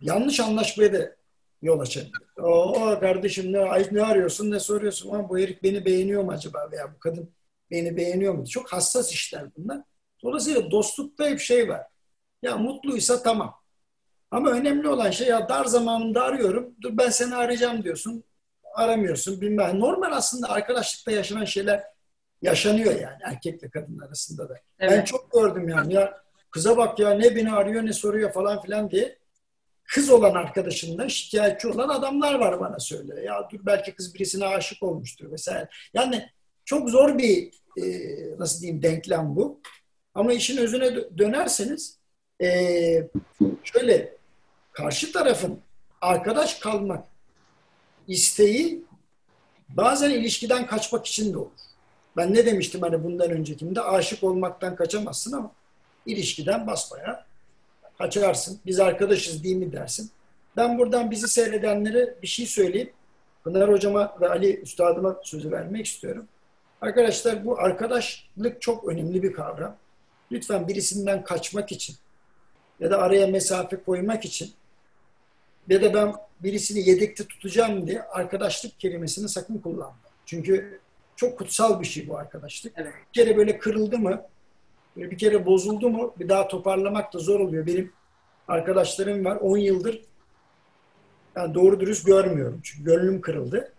yanlış anlaşmaya da yol açabilir. O kardeşim ne, ne arıyorsun ne soruyorsun ama bu herif beni beğeniyor mu acaba veya bu kadın beni beğeniyor mu? Çok hassas işler bunlar. Dolayısıyla dostlukta hep şey var. Ya mutluysa tamam. Ama önemli olan şey ya dar zamanında arıyorum. Dur ben seni arayacağım diyorsun. Aramıyorsun bilmem. Normal aslında arkadaşlıkta yaşanan şeyler yaşanıyor yani erkekle kadın arasında da. Evet. Ben çok gördüm yani ya kıza bak ya ne beni arıyor ne soruyor falan filan diye kız olan arkadaşından şikayetçi olan adamlar var bana söylüyor. Ya dur belki kız birisine aşık olmuştur vesaire. Yani çok zor bir e, nasıl diyeyim denklem bu. Ama işin özüne dönerseniz e, şöyle karşı tarafın arkadaş kalmak isteği bazen ilişkiden kaçmak için de olur. Ben ne demiştim hani bundan öncekinde aşık olmaktan kaçamazsın ama ilişkiden basmaya açarsın. Biz arkadaşız değil mi dersin. Ben buradan bizi seyredenlere bir şey söyleyip Pınar Hocama ve Ali Üstadıma sözü vermek istiyorum. Arkadaşlar bu arkadaşlık çok önemli bir kavram. Lütfen birisinden kaçmak için ya da araya mesafe koymak için ya da ben birisini yedekte tutacağım diye arkadaşlık kelimesini sakın kullanma. Çünkü çok kutsal bir şey bu arkadaşlık. Evet. Bir kere böyle kırıldı mı Böyle bir kere bozuldu mu bir daha toparlamak da zor oluyor. Benim arkadaşlarım var 10 yıldır yani doğru dürüst görmüyorum. Çünkü gönlüm kırıldı.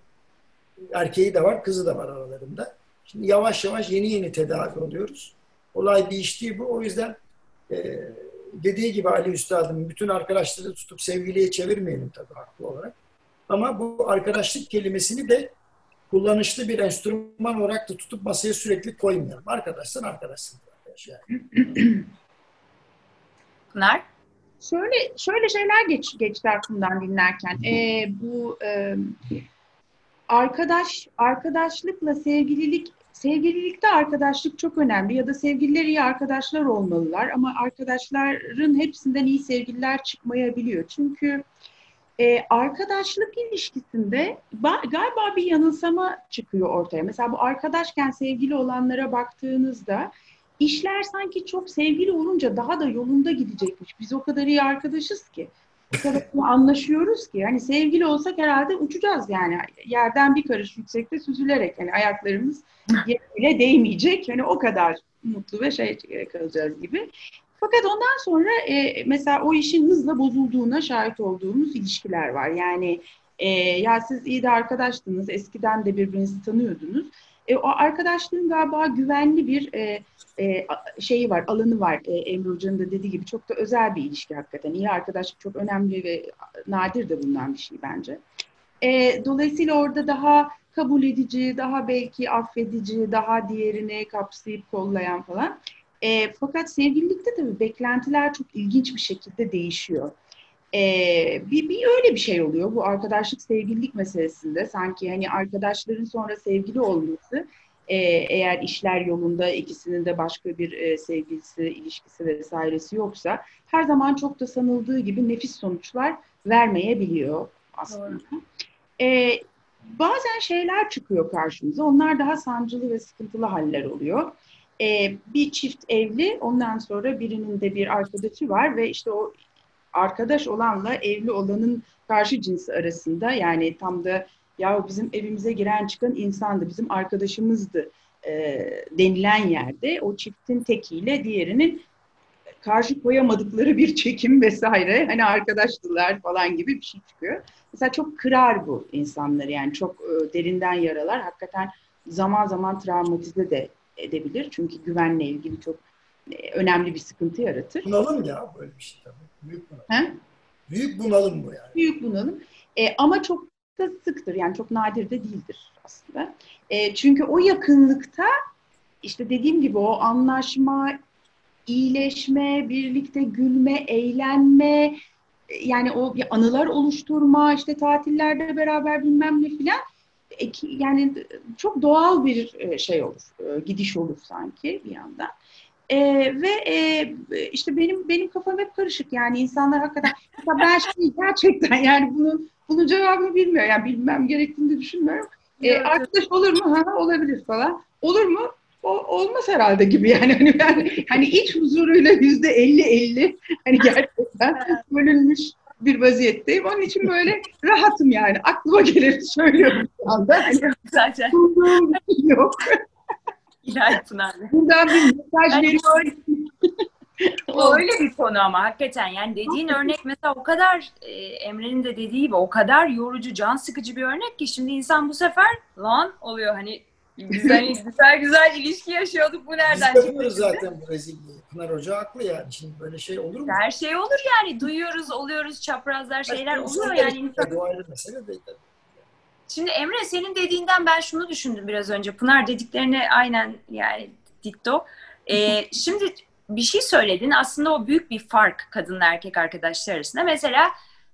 Erkeği de var, kızı da var aralarında. Şimdi yavaş yavaş yeni yeni tedavi oluyoruz. Olay değişti bu. O yüzden e, dediği gibi Ali Üstad'ın bütün arkadaşları tutup sevgiliye çevirmeyelim tabii haklı olarak. Ama bu arkadaşlık kelimesini de kullanışlı bir enstrüman olarak da tutup masaya sürekli koymayalım. Arkadaşsan arkadaşsın yani. Pınar? Şöyle şöyle şeyler geç, geçti aklımdan dinlerken. Ee, bu e, arkadaş arkadaşlıkla sevgililik sevgililikte arkadaşlık çok önemli ya da sevgililer iyi arkadaşlar olmalılar ama arkadaşların hepsinden iyi sevgililer çıkmayabiliyor. Çünkü e, arkadaşlık ilişkisinde galiba bir yanılsama çıkıyor ortaya. Mesela bu arkadaşken sevgili olanlara baktığınızda işler sanki çok sevgili olunca daha da yolunda gidecekmiş. Biz o kadar iyi arkadaşız ki. Kadar anlaşıyoruz ki. Yani sevgili olsak herhalde uçacağız yani. Yerden bir karış yüksekte süzülerek. Yani ayaklarımız yerine değmeyecek. Yani o kadar mutlu ve şey kalacağız gibi. Fakat ondan sonra e, mesela o işin hızla bozulduğuna şahit olduğumuz ilişkiler var. Yani e, ya siz iyi de arkadaştınız, eskiden de birbirinizi tanıyordunuz. E, o arkadaşlığın galiba güvenli bir e, e, şeyi var, alanı var. E, Emre Hoca'nın da dediği gibi çok da özel bir ilişki hakikaten. İyi arkadaşlık çok önemli ve nadir de bundan bir şey bence. E, dolayısıyla orada daha kabul edici, daha belki affedici, daha diğerini kapsayıp kollayan falan. E, fakat sevgililikte tabii beklentiler çok ilginç bir şekilde değişiyor. Ee, bir, bir öyle bir şey oluyor bu arkadaşlık sevgililik meselesinde sanki hani arkadaşların sonra sevgili olması e, eğer işler yolunda ikisinin de başka bir e, sevgilisi ilişkisi vesairesi yoksa her zaman çok da sanıldığı gibi nefis sonuçlar vermeyebiliyor aslında. E, bazen şeyler çıkıyor karşımıza onlar daha sancılı ve sıkıntılı haller oluyor. E, bir çift evli ondan sonra birinin de bir arkadaşı var ve işte o arkadaş olanla evli olanın karşı cinsi arasında yani tam da ya bizim evimize giren çıkan insandı, bizim arkadaşımızdı e, denilen yerde o çiftin tekiyle diğerinin karşı koyamadıkları bir çekim vesaire hani arkadaştılar falan gibi bir şey çıkıyor. Mesela çok kırar bu insanları yani çok e, derinden yaralar hakikaten zaman zaman travmatize de edebilir. Çünkü güvenle ilgili çok e, önemli bir sıkıntı yaratır. Bunalım ya böyle bir şey tabii. Büyük bunalım. He? Büyük bunalım bu yani. Büyük bunalım. E, ama çok da sıktır. Yani çok nadir de değildir aslında. E, çünkü o yakınlıkta işte dediğim gibi o anlaşma, iyileşme, birlikte gülme, eğlenme, e, yani o anılar oluşturma, işte tatillerde beraber bilmem ne filan yani çok doğal bir e, şey olur, e, gidiş olur sanki bir yandan. E, ve e, işte benim benim kafam hep karışık yani insanlar hakikaten ben şimdi gerçekten yani bunun bunun cevabını bilmiyor yani bilmem gerektiğini düşünmüyorum. E, arkadaş olur mu? Ha olabilir falan. Olur mu? O, olmaz herhalde gibi yani hani ben hani iç huzuruyla yüzde elli elli hani gerçekten bölünmüş bir vaziyetteyim. Onun için böyle rahatım yani. Aklıma geleni söylüyorum şu anda. Hani Zaten şey yok. İlahi Pınar. Buradan bir mesaj Yani veriyorum. O öyle bir konu ama hakikaten yani dediğin örnek mesela o kadar e, Emre'nin de dediği gibi o kadar yorucu, can sıkıcı bir örnek ki şimdi insan bu sefer lan oluyor hani biz hani güzel güzel ilişki yaşıyorduk bu nereden Biz çıktı? yapıyoruz zaten bu rezilliği. Pınar Hoca haklı yani. Şimdi böyle şey olur mu? Her şey olur yani duyuyoruz, oluyoruz, çaprazlar şeyler oluyor İnsanlar yani. O ayrı mesele de. Şimdi Emre senin dediğinden ben şunu düşündüm biraz önce. Pınar dediklerini aynen yani dikto. Ee, şimdi bir şey söyledin. Aslında o büyük bir fark kadınla erkek arkadaşlar arasında. Mesela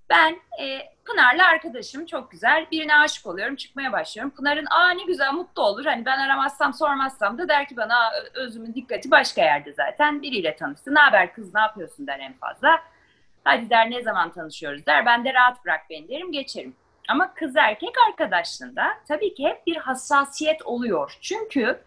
ben e, Pınar'la arkadaşım çok güzel. Birine aşık oluyorum. Çıkmaya başlıyorum. Pınar'ın aa ne güzel mutlu olur. Hani ben aramazsam sormazsam da der ki bana "Aa, ö- özümün dikkati başka yerde zaten. Biriyle tanıştı. Ne haber kız ne yapıyorsun der en fazla. Hadi der ne zaman tanışıyoruz der. Ben de rahat bırak beni derim geçerim. Ama kız erkek arkadaşlığında tabii ki hep bir hassasiyet oluyor. Çünkü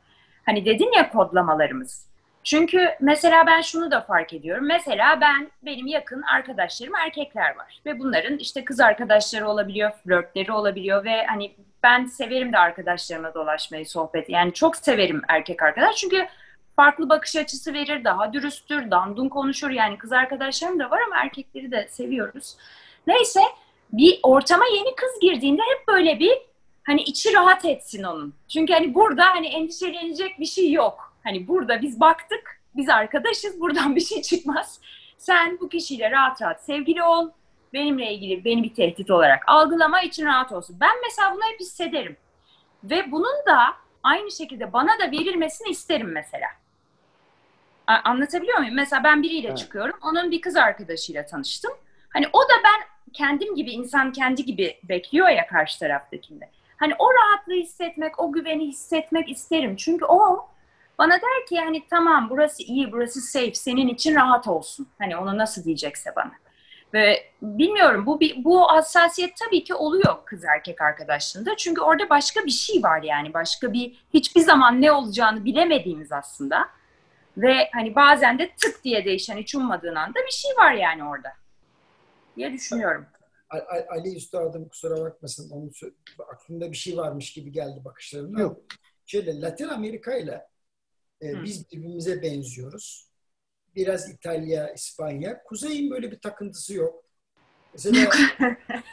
hani dedin ya kodlamalarımız. Çünkü mesela ben şunu da fark ediyorum. Mesela ben benim yakın arkadaşlarım erkekler var ve bunların işte kız arkadaşları olabiliyor, flörtleri olabiliyor ve hani ben severim de arkadaşlarıma dolaşmayı, sohbet. Yani çok severim erkek arkadaş çünkü farklı bakış açısı verir, daha dürüsttür, dandun konuşur. Yani kız arkadaşlarım da var ama erkekleri de seviyoruz. Neyse bir ortama yeni kız girdiğinde hep böyle bir hani içi rahat etsin onun. Çünkü hani burada hani endişelenecek bir şey yok. Hani burada biz baktık, biz arkadaşız, buradan bir şey çıkmaz. Sen bu kişiyle rahat rahat sevgili ol. Benimle ilgili beni bir tehdit olarak algılama, için rahat olsun. Ben mesela bunu hep hissederim. Ve bunun da aynı şekilde bana da verilmesini isterim mesela. A- Anlatabiliyor muyum? Mesela ben biriyle Evet. çıkıyorum. Onun bir kız arkadaşıyla tanıştım. Hani o da ben kendim gibi insan kendi gibi bekliyor ya karşı taraftakinde. Hani o rahatlığı hissetmek, o güveni hissetmek isterim. Çünkü o bana der ki yani tamam burası iyi, burası safe, senin için rahat olsun. Hani onu nasıl diyecekse bana. Ve bilmiyorum bu bu hassasiyet tabii ki oluyor kız erkek arkadaşlığında. Çünkü orada başka bir şey var yani başka bir hiçbir zaman ne olacağını bilemediğimiz aslında. Ve hani bazen de tık diye değişen hiç ummadığın anda bir şey var yani orada diye düşünüyorum. Ali Üstadım kusura bakmasın. Onun aklında bir şey varmış gibi geldi bakışlarına. Yok. Şöyle Latin Amerika ile e, biz birbirimize benziyoruz. Biraz İtalya, İspanya. Kuzey'in böyle bir takıntısı yok. Mesela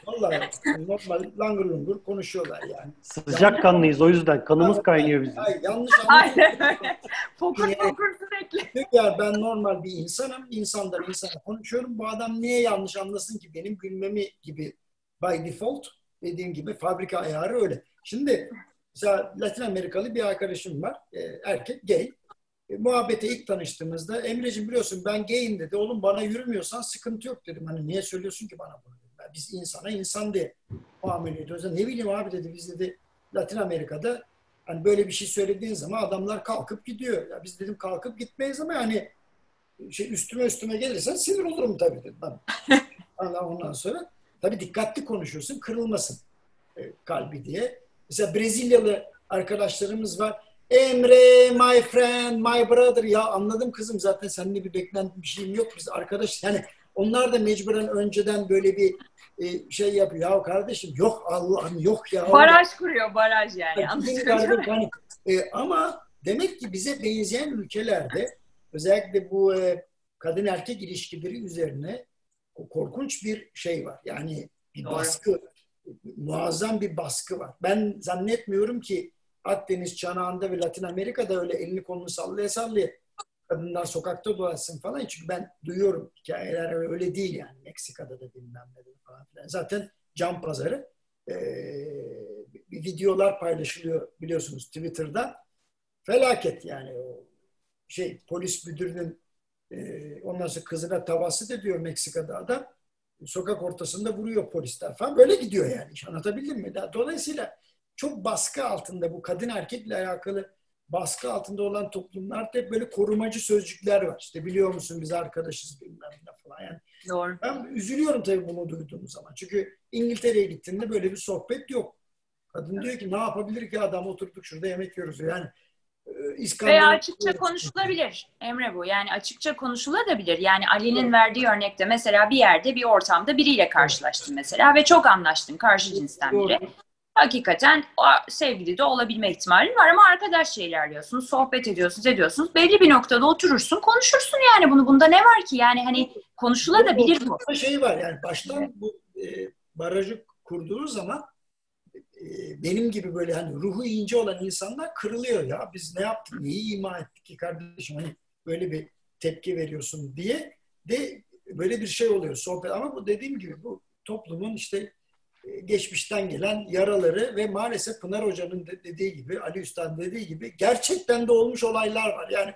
vallahi normal langır lungur konuşuyorlar yani. Sıcak kanlıyız o yüzden. Kanımız kaynıyor bizim. Ay, yanlış öyle. Fokur fokur sürekli. Ya ben normal bir insanım. İnsandan insana konuşuyorum. Bu adam niye yanlış anlasın ki benim gülmemi gibi by default dediğim gibi fabrika ayarı öyle. Şimdi mesela Latin Amerikalı bir arkadaşım var. e, erkek gay. E, muhabbete ilk tanıştığımızda Emre'cim biliyorsun ben gayim dedi. Oğlum bana yürümüyorsan sıkıntı yok dedim. Hani niye söylüyorsun ki bana bunu? dedim. "Ya Biz insana insan diye muamele ediyoruz. Ne bileyim abi dedi biz dedi Latin Amerika'da hani böyle bir şey söylediğin zaman adamlar kalkıp gidiyor. Ya biz dedim kalkıp gitmeyiz ama hani şey üstüme üstüme gelirsen sinir olurum tabii dedim. Ondan- Ondan sonra tabii dikkatli konuşuyorsun kırılmasın e, kalbi diye. Mesela Brezilyalı arkadaşlarımız var. Emre, my friend, my brother. Ya anladım kızım zaten seninle bir beklentim bir şeyim yok. Biz arkadaş yani onlar da mecburen önceden böyle bir e, şey yapıyor. Ya kardeşim yok Allah'ım yok ya. Baraj kuruyor baraj yani. Yani muyum? kardeş- hani, e, ama demek ki bize benzeyen ülkelerde özellikle bu e, kadın erkek ilişkileri üzerine korkunç bir şey var. Yani bir Doğru. baskı, muazzam bir baskı var. Ben zannetmiyorum ki Akdeniz çanağında ve Latin Amerika'da öyle elini kolunu sallaya sallaya kadınlar sokakta dolaşsın falan. Çünkü ben duyuyorum hikayeler öyle değil yani. Meksika'da da bilmem ne falan filan. Zaten can pazarı e, videolar paylaşılıyor biliyorsunuz Twitter'da. Felaket yani o şey polis müdürünün e, ondan sonra kızına tavası da diyor Meksika'da adam. Sokak ortasında vuruyor polisler falan. Böyle gidiyor yani. Anlatabildim mi? Dolayısıyla çok baskı altında bu kadın erkekle alakalı baskı altında olan toplumlarda hep böyle korumacı sözcükler var. İşte biliyor musun biz arkadaşız bilmem ne falan. Yani Doğru. ben üzülüyorum tabii bunu duyduğum zaman. Çünkü İngiltere'ye gittiğinde böyle bir sohbet yok. Kadın diyor ki ne yapabilir ki adam oturduk şurada yemek yiyoruz. Yani e, İskandinav- Veya açıkça konuşulabilir Emre bu. Yani açıkça konuşulabilir. Yani Ali'nin verdiği örnekte mesela bir yerde bir ortamda biriyle karşılaştın mesela ve çok anlaştın karşı cinsten biri. Hakikaten o sevgili de olabilme ihtimali var ama arkadaşça ilerliyorsunuz, sohbet ediyorsunuz, ediyorsunuz. Belli bir noktada oturursun, konuşursun yani bunu. Bunda ne var ki? Yani hani konuşulabilir bu. Ama şey var yani baştan bu e, barajı kurduğu zaman e, benim gibi böyle hani ruhu ince olan insanlar kırılıyor ya. Biz ne yaptık, neyi ima ettik ki kardeşim hani böyle bir tepki veriyorsun diye de böyle bir şey oluyor sohbet. Ama bu dediğim gibi bu toplumun işte geçmişten gelen yaraları ve maalesef Pınar Hoca'nın de dediği gibi, Ali Usta'nın dediği gibi gerçekten de olmuş olaylar var. Yani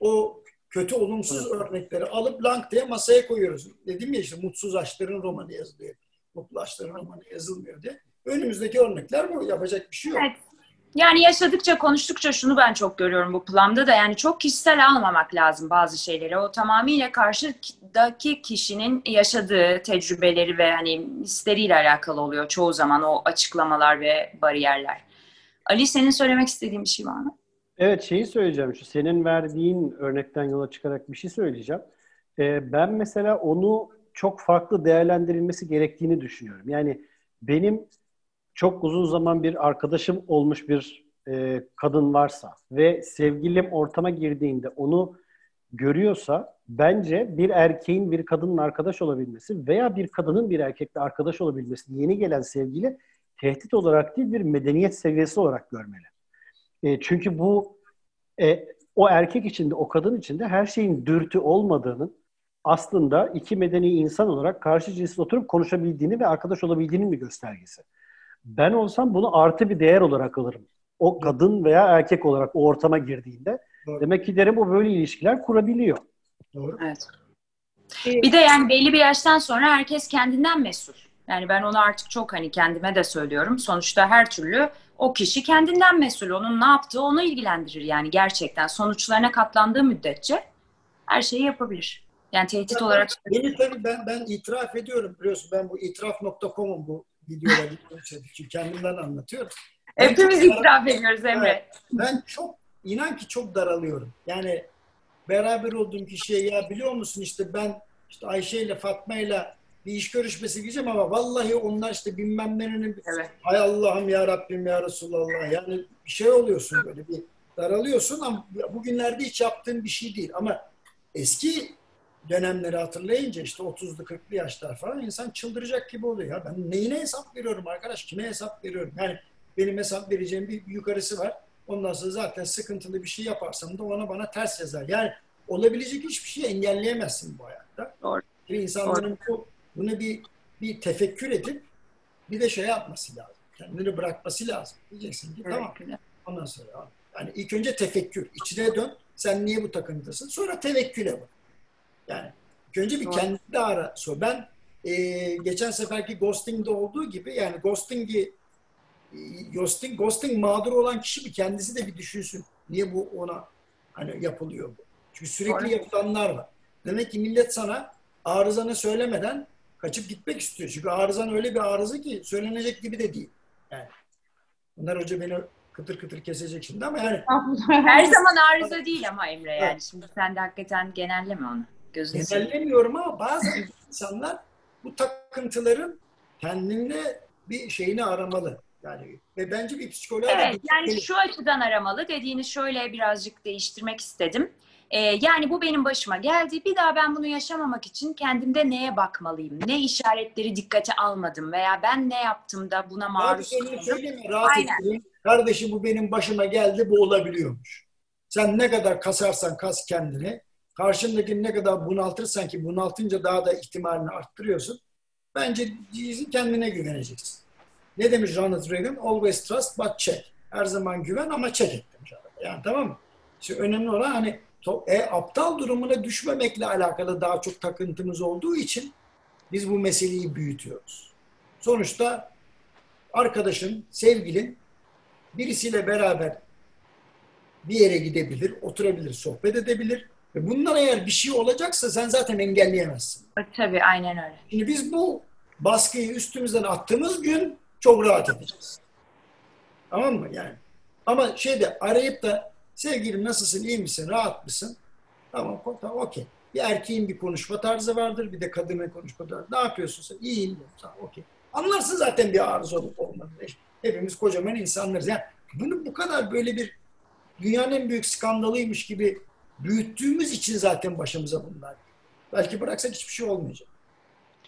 o kötü olumsuz örnekleri alıp lank diye masaya koyuyoruz. Dedim ya işte mutsuz aşkların romanı yazılıyor. Mutlu aşkların romanı yazılmıyor diye. Önümüzdeki örnekler bu. Yapacak bir şey yok. Evet. Yani yaşadıkça, konuştukça şunu ben çok görüyorum bu planda da. Yani çok kişisel almamak lazım bazı şeyleri. O tamamıyla karşıdaki kişinin yaşadığı tecrübeleri ve hani hisleriyle alakalı oluyor çoğu zaman o açıklamalar ve bariyerler. Ali senin söylemek istediğin bir şey var mı? Evet şeyi söyleyeceğim. Şu senin verdiğin örnekten yola çıkarak bir şey söyleyeceğim. Ee, ben mesela onu çok farklı değerlendirilmesi gerektiğini düşünüyorum. Yani benim çok uzun zaman bir arkadaşım olmuş bir e, kadın varsa ve sevgilim ortama girdiğinde onu görüyorsa bence bir erkeğin bir kadınla arkadaş olabilmesi veya bir kadının bir erkekle arkadaş olabilmesi yeni gelen sevgili tehdit olarak değil bir medeniyet seviyesi olarak görmeli. E, çünkü bu e, o erkek içinde, o kadın içinde her şeyin dürtü olmadığının aslında iki medeni insan olarak karşı cinsle oturup konuşabildiğini ve arkadaş olabildiğinin bir göstergesi. Ben olsam bunu artı bir değer olarak alırım. O kadın veya erkek olarak o ortama girdiğinde. Doğru. Demek ki derim o böyle ilişkiler kurabiliyor. Doğru. Evet. Bir de yani belli bir yaştan sonra herkes kendinden mesul. Yani ben onu artık çok hani kendime de söylüyorum. Sonuçta her türlü o kişi kendinden mesul. Onun ne yaptığı onu ilgilendirir yani gerçekten. Sonuçlarına katlandığı müddetçe her şeyi yapabilir. Yani tehdit olarak Beni tabii ben, ben itiraf ediyorum biliyorsun ben bu itiraf.com'un bu videoları çünkü kendimden anlatıyorum. Hepimiz itiraf ediyoruz Emre. Ben çok inan ki çok daralıyorum. Yani beraber olduğum kişiye ya biliyor musun işte ben işte Ayşe ile Fatma ile bir iş görüşmesi gideceğim ama vallahi onlar işte bilmem nerenin Evet. hay Allah'ım ya Rabbim ya Resulallah yani bir şey oluyorsun böyle bir daralıyorsun ama bugünlerde hiç yaptığın bir şey değil ama eski dönemleri hatırlayınca işte 30'lu 40'lı yaşlar falan insan çıldıracak gibi oluyor. Ya ben neyine hesap veriyorum arkadaş? Kime hesap veriyorum? Yani benim hesap vereceğim bir yukarısı var. Ondan sonra zaten sıkıntılı bir şey yaparsam da ona bana ters yazar. Yani olabilecek hiçbir şeyi engelleyemezsin bu hayatta. Doğru. Bir insanların bu, bunu bir bir tefekkür edip bir de şey yapması lazım. Kendini bırakması lazım. Diyeceksin ki tamam. Ondan sonra yani ilk önce tefekkür. içine dön. Sen niye bu takıntıdasın? Sonra tevekküle bak. Yani önce bir Doğru. kendini de ara. Sor. Ben e, geçen seferki ghosting'de olduğu gibi yani ghosting'i e, ghosting, ghosting mağdur olan kişi bir kendisi de bir düşünsün. Niye bu ona hani yapılıyor bu? Çünkü sürekli Doğru. yapılanlar var. Demek ki millet sana arızanı söylemeden kaçıp gitmek istiyor. Çünkü arızan öyle bir arıza ki söylenecek gibi de değil. Yani. Bunlar hoca beni kıtır kıtır kesecek şimdi ama yani Her zaman arıza değil ama Emre yani. Şimdi sen de hakikaten genelleme onu. Gözünü genellemiyorum ama bazen insanlar bu takıntıların kendinde bir şeyini aramalı. Yani ve bence bir psikoloğa da Evet, gitmeli. yani şu açıdan aramalı dediğini şöyle birazcık değiştirmek istedim. Ee, yani bu benim başıma geldi. Bir daha ben bunu yaşamamak için kendimde neye bakmalıyım? Ne işaretleri dikkate almadım veya ben ne yaptım da buna maruz kaldım? söyleme rahat Aynen. ettireyim. Kardeşim bu benim başıma geldi bu olabiliyormuş. Sen ne kadar kasarsan kas kendini, karşındakini ne kadar bunaltırsan ki bunaltınca daha da ihtimalini arttırıyorsun. Bence kendine güveneceksin. Ne demiş Ronald Reagan? Always trust but check. Her zaman güven ama check et demiş arada. Yani tamam mı? Şimdi önemli olan hani e, aptal durumuna düşmemekle alakalı daha çok takıntımız olduğu için biz bu meseleyi büyütüyoruz. Sonuçta arkadaşın, sevgilin birisiyle beraber bir yere gidebilir, oturabilir, sohbet edebilir. Ve bundan eğer bir şey olacaksa sen zaten engelleyemezsin. Tabii aynen öyle. Şimdi biz bu baskıyı üstümüzden attığımız gün çok rahat edeceğiz. Tamam mı yani? Ama şeyde arayıp da sevgilim nasılsın, iyi misin, rahat mısın? Tamam, tamam okey. Bir erkeğin bir konuşma tarzı vardır, bir de kadının konuşma tarzı. Ne yapıyorsun sen? İyiyim. Tamam, okey. Anlarsın zaten bir arıza olup olmadığını. Hepimiz kocaman insanlarız. Yani bunu bu kadar böyle bir dünyanın en büyük skandalıymış gibi büyüttüğümüz için zaten başımıza bunlar. Belki bıraksak hiçbir şey olmayacak.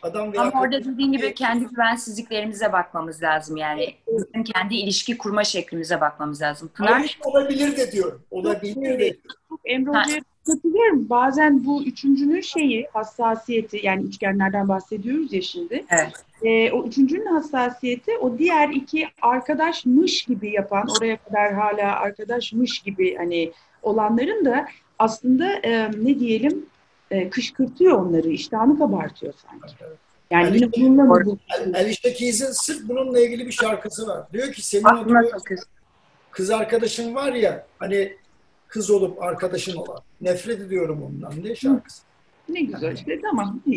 Adam veya Ama orada dediğin gibi kendi güvensizliklerimize bakmamız lazım yani. Bizim kendi ilişki kurma şeklimize bakmamız lazım. Pınar? olabilir de diyorum. Olabilir de. Emre Hoca'ya katılıyorum. Bazen bu üçüncünün şeyi, hassasiyeti yani üçgenlerden bahsediyoruz ya şimdi. Evet. E, o üçüncünün hassasiyeti o diğer iki arkadaşmış gibi yapan, oraya kadar hala arkadaşmış gibi hani olanların da aslında e, ne diyelim e, kışkırtıyor onları, iştahını kabartıyor sanki. Yani Ali, yine bununla mı? Alicia Keys'in sırf bununla ilgili bir şarkısı var. Diyor ki senin kız arkadaşın var ya hani kız olup arkadaşın olan. Nefret ediyorum ondan diye şarkısı. Ne güzel işte tamam.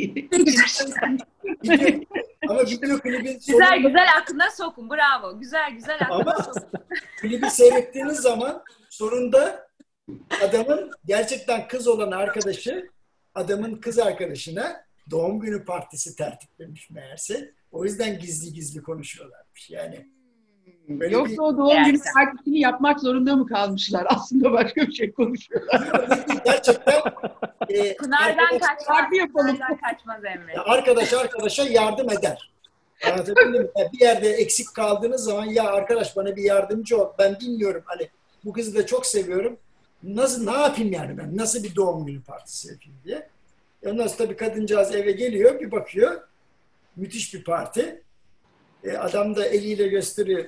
ama video klibin Güzel sonunda... güzel aklına sokun bravo. Güzel güzel aklına ama sokun. klibi seyrettiğiniz zaman sonunda adamın gerçekten kız olan arkadaşı adamın kız arkadaşına doğum günü partisi tertiplemiş meğerse. O yüzden gizli gizli konuşuyorlarmış. Yani Böyle Yoksa bir... o doğum günü partisini yapmak zorunda mı kalmışlar? Aslında başka bir şey konuşuyorlar. Gerçekten e, Pınar'dan kaçmaz. Pınar'dan kaçmaz Emre. Arkadaş arkadaşa yardım eder. Anlatabildim mi? bir yerde eksik kaldığınız zaman ya arkadaş bana bir yardımcı ol. Ben bilmiyorum hani bu kızı da çok seviyorum. Nasıl ne yapayım yani ben? Nasıl bir doğum günü partisi yapayım diye. Ondan sonra tabii kadıncağız eve geliyor bir bakıyor. Müthiş bir parti. E, adam da eliyle gösteriyor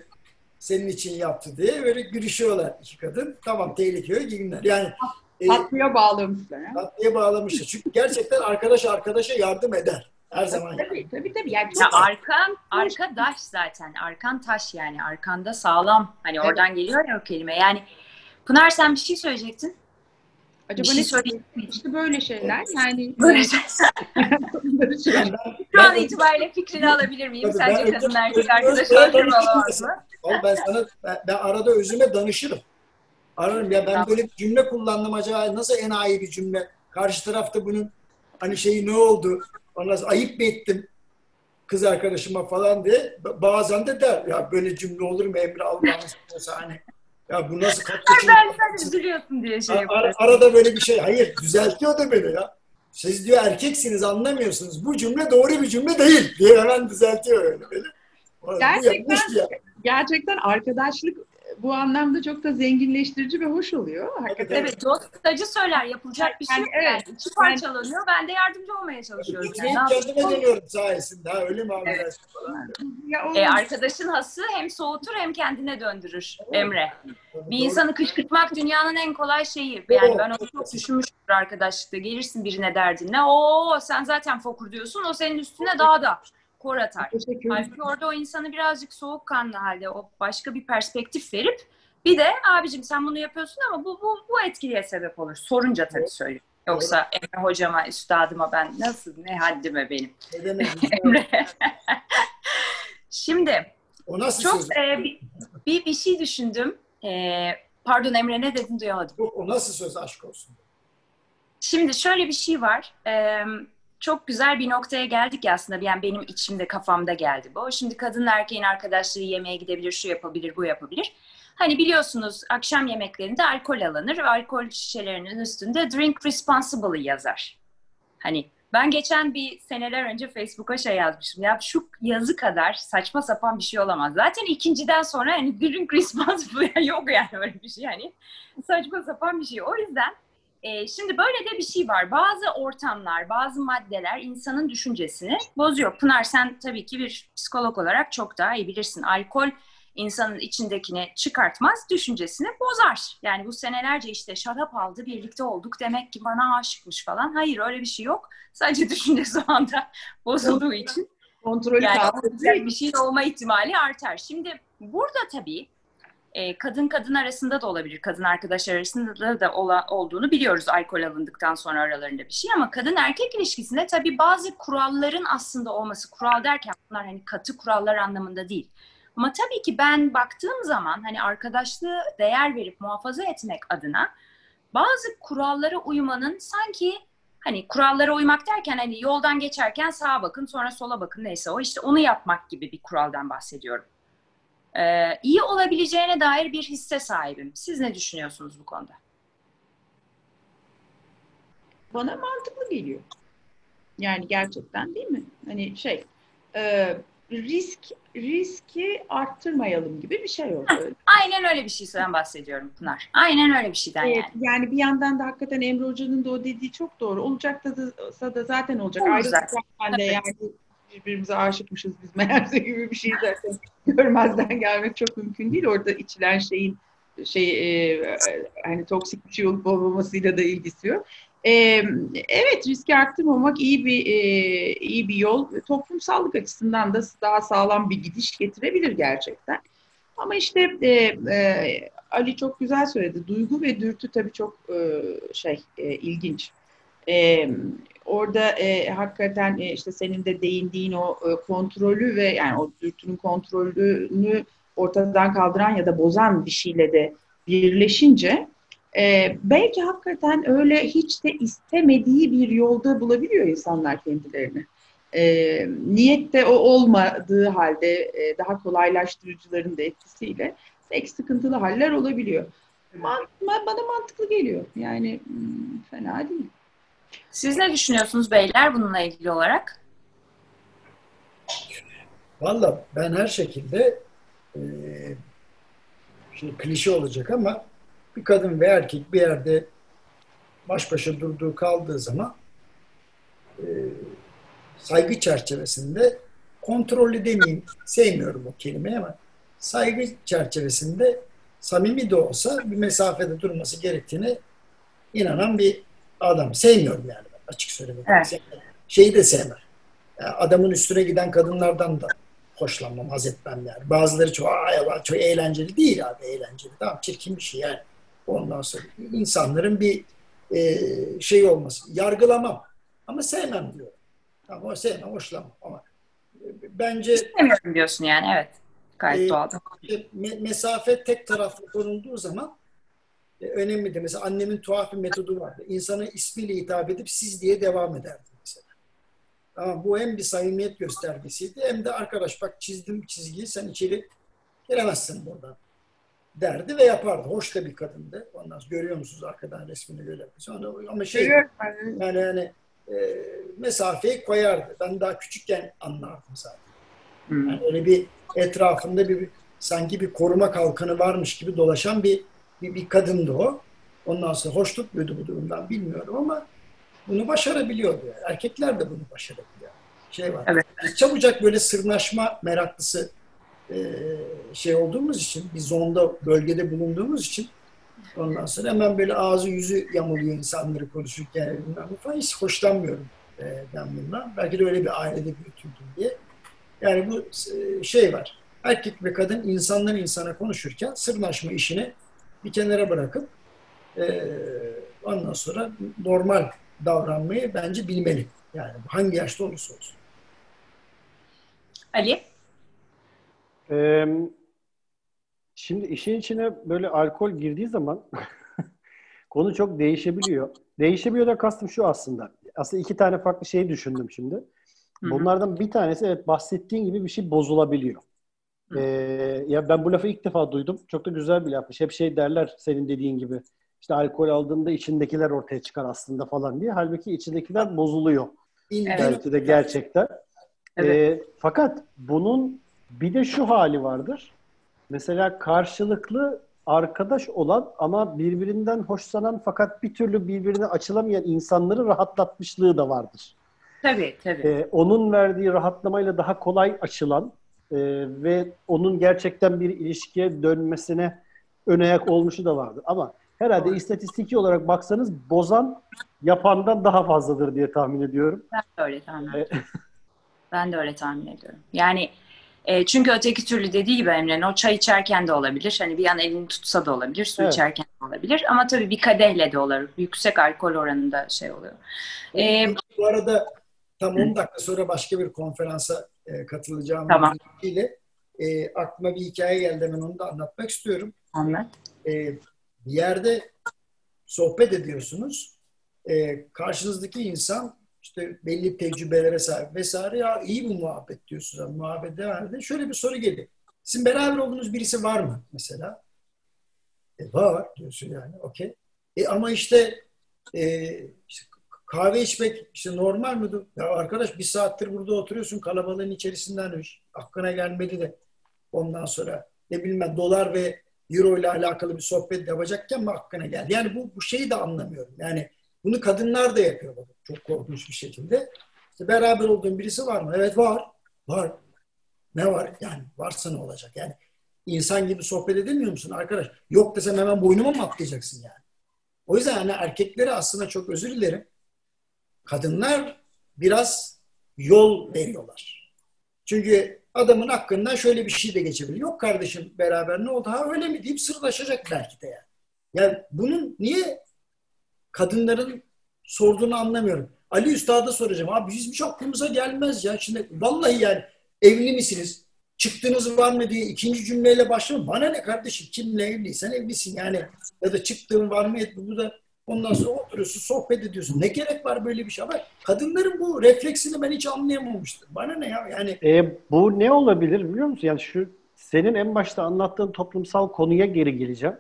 senin için yaptı diye böyle gülüşüyorlar iki kadın. Tamam tehlikeli günler. Yani e, tatlıya bağlamışlar. Ha? Tatlıya bağlamışlar. Çünkü gerçekten arkadaş arkadaşa yardım eder. Her zaman. Tabii yani. tabii. tabii. Yani ya arkan, arkadaş zaten. Arkan taş yani. Arkanda sağlam. Hani evet. oradan geliyor ya o kelime. Yani Pınar sen bir şey söyleyecektin. Acaba bir şey ne söyleyeyim? İşte böyle şeyler. Yani böyle şeyler. Şu an itibariyle fikrini alabilir miyim? Tabii Sence kadın erkek arkadaş olur mu olamaz mı? ben sana ben, ben arada özüme danışırım. Ararım ya ben tamam. böyle bir cümle kullandım acaba nasıl enayi bir cümle? Karşı tarafta bunun hani şeyi ne oldu? Ondan ayıp mı ettim kız arkadaşıma falan diye bazen de der ya böyle cümle olur mu Emre Allah'ın hani ya bu nasıl kaç yaşında? Ben sen üzülüyorsun diye şey Ar- arada böyle bir şey. Hayır düzeltiyor da beni ya. Siz diyor erkeksiniz anlamıyorsunuz. Bu cümle doğru bir cümle değil diye hemen düzeltiyor öyle. böyle. Gerçekten, gerçekten arkadaşlık bu anlamda çok da zenginleştirici ve hoş oluyor. Hakikaten. Evet, dost acı söyler. Yapılacak bir şey yok. Evet. Yani. İki parçalanıyor. Ben de yardımcı olmaya çalışıyorum. Yani. Yani. kendime dönüyorum sayesinde. Ha, öyle mi abi? Evet. E, arkadaşın hası hem soğutur hem kendine döndürür evet. Emre. Bir insanı kışkırtmak dünyanın en kolay şeyi. Yani evet. ben onu çok düşünmüştüm arkadaşlıkta. Gelirsin birine derdinle. Oo sen zaten fokur diyorsun. O senin üstüne daha da kor atar. Halbuki orada o insanı birazcık soğukkanlı halde o başka bir perspektif verip bir de abicim sen bunu yapıyorsun ama bu bu bu etkiye sebep olur. Sorunca tabii söylüyorum. Yoksa Emre hocama, üstadıma ben nasıl, ne haddime benim. Ne demek? Şimdi o nasıl çok söz? E, bir, bir, şey düşündüm. E, pardon Emre ne dedin duyamadım. Yok, o nasıl söz aşk olsun? Şimdi şöyle bir şey var. E, çok güzel bir noktaya geldik aslında. Yani benim içimde, kafamda geldi bu. Şimdi kadın erkeğin arkadaşları yemeğe gidebilir, şu yapabilir, bu yapabilir. Hani biliyorsunuz akşam yemeklerinde alkol alınır ve alkol şişelerinin üstünde drink responsibly yazar. Hani ben geçen bir seneler önce Facebook'a şey yazmışım. Ya şu yazı kadar saçma sapan bir şey olamaz. Zaten ikinciden sonra hani drink responsibly yok yani öyle bir şey. Yani saçma sapan bir şey. O yüzden e, şimdi böyle de bir şey var. Bazı ortamlar, bazı maddeler insanın düşüncesini bozuyor. Pınar sen tabii ki bir psikolog olarak çok daha iyi bilirsin. Alkol insanın içindekini çıkartmaz, düşüncesini bozar. Yani bu senelerce işte şarap aldı, birlikte olduk demek ki bana aşıkmış falan. Hayır öyle bir şey yok. Sadece düşüncesi o anda bozulduğu için. Kontrolü yani bir şey olma ihtimali artar. Şimdi burada tabii e, kadın kadın arasında da olabilir. Kadın arkadaş arasında da, da ola, olduğunu biliyoruz alkol alındıktan sonra aralarında bir şey. Ama kadın erkek ilişkisinde tabii bazı kuralların aslında olması. Kural derken bunlar hani katı kurallar anlamında değil. Ama tabii ki ben baktığım zaman hani arkadaşlığı değer verip muhafaza etmek adına bazı kurallara uymanın sanki hani kurallara uymak derken hani yoldan geçerken sağa bakın sonra sola bakın neyse o işte onu yapmak gibi bir kuraldan bahsediyorum. Ee, iyi olabileceğine dair bir hisse sahibim. Siz ne düşünüyorsunuz bu konuda? Bana mantıklı geliyor. Yani gerçekten değil mi? Hani şey e, risk riski arttırmayalım gibi bir şey oldu. Aynen öyle bir şeyden bahsediyorum Pınar. Aynen öyle bir şeyden Evet, yani. yani bir yandan da hakikaten Emre Hoca'nın da o dediği çok doğru. Olacak da, da, zaten olacak. Olur Ayrılırken zaten. de yani birbirimize aşıkmışız biz meğerse gibi bir şey zaten görmezden gelmek çok mümkün değil. Orada içilen şeyin şey e, hani toksik bir şey olup olmamasıyla da ilgisi yok. E, evet riski arttırmamak iyi bir e, iyi bir yol. Toplumsallık açısından da daha sağlam bir gidiş getirebilir gerçekten. Ama işte e, e, Ali çok güzel söyledi. Duygu ve dürtü tabii çok e, şey e, ilginç. E, orada e, hakikaten e, işte senin de değindiğin o e, kontrolü ve yani o dürtünün kontrolünü ortadan kaldıran ya da bozan bir şeyle de birleşince e, belki hakikaten öyle hiç de istemediği bir yolda bulabiliyor insanlar kendilerini. E, niyette o olmadığı halde e, daha kolaylaştırıcıların da etkisiyle pek sıkıntılı haller olabiliyor. Bana mantıklı geliyor. Yani hmm, fena değil. Siz ne düşünüyorsunuz beyler bununla ilgili olarak? Valla ben her şekilde e, şimdi klişe olacak ama bir kadın ve erkek bir yerde baş başa durduğu kaldığı zaman e, saygı çerçevesinde kontrollü demeyeyim sevmiyorum o kelimeyi ama saygı çerçevesinde samimi de olsa bir mesafede durması gerektiğine inanan bir adam. Sevmiyorum yani ben açık söylemek. Evet. Şeyi de sevmem. Yani adamın üstüne giden kadınlardan da hoşlanmam, haz etmem yani. Bazıları çok, Allah, çok eğlenceli değil abi eğlenceli. Tamam çirkin bir şey yani. Ondan sonra insanların bir e, şey olması. Yargılamam. Ama sevmem diyorum. Ama sevmem, hoşlanmam ama e, bence İstemiyorum diyorsun yani evet. Gayet Ee, doğal. mesafe tek taraflı korunduğu zaman e, önemlidir. Mesela annemin tuhaf bir metodu vardı. İnsana ismiyle hitap edip siz diye devam ederdi mesela. Ama bu hem bir samimiyet göstergesiydi hem de arkadaş bak çizdim çizgiyi sen içeri giremezsin buradan derdi ve yapardı. Hoş da bir kadındı. Ondan sonra görüyor musunuz arkadan resmini böyle. Sonra, ama şey yani hani e, mesafeyi koyardı. Ben daha küçükken anlardım zaten. Hmm. Yani öyle bir etrafında bir, bir- sanki bir koruma kalkanı varmış gibi dolaşan bir, bir, bir kadındı o. Ondan sonra hoş tutmuyordu bu durumdan bilmiyorum ama bunu başarabiliyordu. Yani. Erkekler de bunu başarabiliyor. Şey var. Evet. Biz çabucak böyle sırnaşma meraklısı e, şey olduğumuz için, bir zonda, bölgede bulunduğumuz için ondan sonra hemen böyle ağzı yüzü yamuluyor insanları konuşurken falan. Hiç hoşlanmıyorum e, ben bundan. Belki de öyle bir ailede büyütüldüm diye. Yani bu e, şey var. Erkek ve kadın insandan insana konuşurken sırnaşma işini bir kenara bırakıp e, ondan sonra normal davranmayı bence bilmeli. Yani hangi yaşta olursa olsun. Ali? Ee, şimdi işin içine böyle alkol girdiği zaman konu çok değişebiliyor. Değişebiliyor da kastım şu aslında. Aslında iki tane farklı şey düşündüm şimdi. Bunlardan bir tanesi evet bahsettiğin gibi bir şey bozulabiliyor. Ee, ya ben bu lafı ilk defa duydum. Çok da güzel bir lafmış. Hep şey derler senin dediğin gibi. İşte alkol aldığında içindekiler ortaya çıkar aslında falan diye. Halbuki içindekiler bozuluyor. Evet. Belki de gerçekten. Evet. Ee, fakat bunun bir de şu hali vardır. Mesela karşılıklı arkadaş olan ama birbirinden hoşlanan fakat bir türlü birbirine açılamayan insanları rahatlatmışlığı da vardır. Tabii tabii. Ee, onun verdiği rahatlamayla daha kolay açılan e, ve onun gerçekten bir ilişkiye dönmesine ön ayak olmuşu da vardır. Ama herhalde istatistiki olarak baksanız bozan yapandan daha fazladır diye tahmin ediyorum. Ben de öyle tahmin Evet. ediyorum. ben de öyle tahmin ediyorum. Yani E, çünkü öteki türlü dediği gibi Emre'nin o çay içerken de olabilir. Hani bir an elini tutsa da olabilir, su Evet. içerken de olabilir. Ama tabii bir kadehle de olur. Yüksek alkol oranında şey oluyor. E, Bu arada tam 10 dakika sonra başka bir konferansa e, katılacağım. Tamam. ile e, aklıma bir hikaye geldi hemen onu da anlatmak istiyorum. anlat. E, bir yerde sohbet ediyorsunuz. E, karşınızdaki insan işte belli tecrübelere sahip vesaire ya iyi bu muhabbet diyorsunuz. Yani muhabbet devam. Şöyle bir soru geliyor. Sizin beraber olduğunuz birisi var mı mesela? E, var diyorsun yani. Okey. E, ama işte, e, işte kahve içmek işte normal midir? Ya arkadaş bir saattir burada oturuyorsun kalabalığın içerisinden aklına gelmedi de ondan sonra ne bileyim ben dolar ve euro ile alakalı bir sohbet yapacakken mi aklına geldi? Yani bu, bu şeyi de anlamıyorum. Yani bunu kadınlar da yapıyorlar. Çok korkunç bir şekilde. İşte beraber olduğun birisi var mı? Evet var. Var. Ne var? Yani varsa ne olacak? Yani insan gibi sohbet edemiyor musun arkadaş? Yok desem hemen boynuma mı atlayacaksın yani? O yüzden hani erkeklere aslında çok özür dilerim. Kadınlar biraz yol veriyorlar. Çünkü adamın hakkından şöyle bir şey de geçebilir. Yok kardeşim beraber ne oldu? Ha öyle mi deyip sırlaşacak belki de yani. Yani bunun niye kadınların sorduğunu anlamıyorum. Ali Üstad'a soracağım. Abi bizim hiç aklımıza gelmez ya. Şimdi vallahi yani evli misiniz? Çıktığınız var mı diye ikinci cümleyle başlama. Bana ne kardeşim kimle evliysen evlisin yani. Ya da çıktığın var mı bu da ondan sonra oturuyorsun sohbet ediyorsun. Ne gerek var böyle bir şey? Ama kadınların bu refleksini ben hiç anlayamamıştım. Bana ne ya yani E, bu ne olabilir biliyor musun? Yani şu senin en başta anlattığın toplumsal konuya geri geleceğim.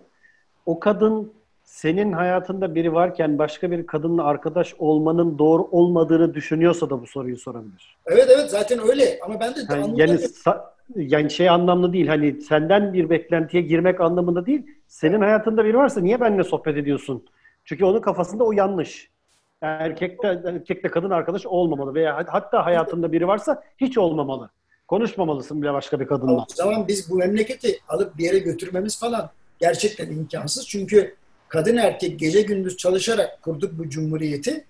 O kadın senin hayatında biri varken başka bir kadınla arkadaş olmanın doğru olmadığını düşünüyorsa da bu soruyu sorabilir. evet evet zaten öyle ama ben de Yani, yani, sa- yani şey anlamlı değil hani senden bir beklentiye girmek anlamında değil. Senin hayatında biri varsa niye benimle sohbet ediyorsun? Çünkü onun kafasında o yanlış. Erkekle, erkekle kadın arkadaş olmamalı veya hatta hayatında biri varsa hiç olmamalı. Konuşmamalısın bile başka bir kadınla. O zaman biz bu memleketi alıp bir yere götürmemiz falan gerçekten imkansız. Çünkü kadın erkek gece gündüz çalışarak kurduk bu cumhuriyeti.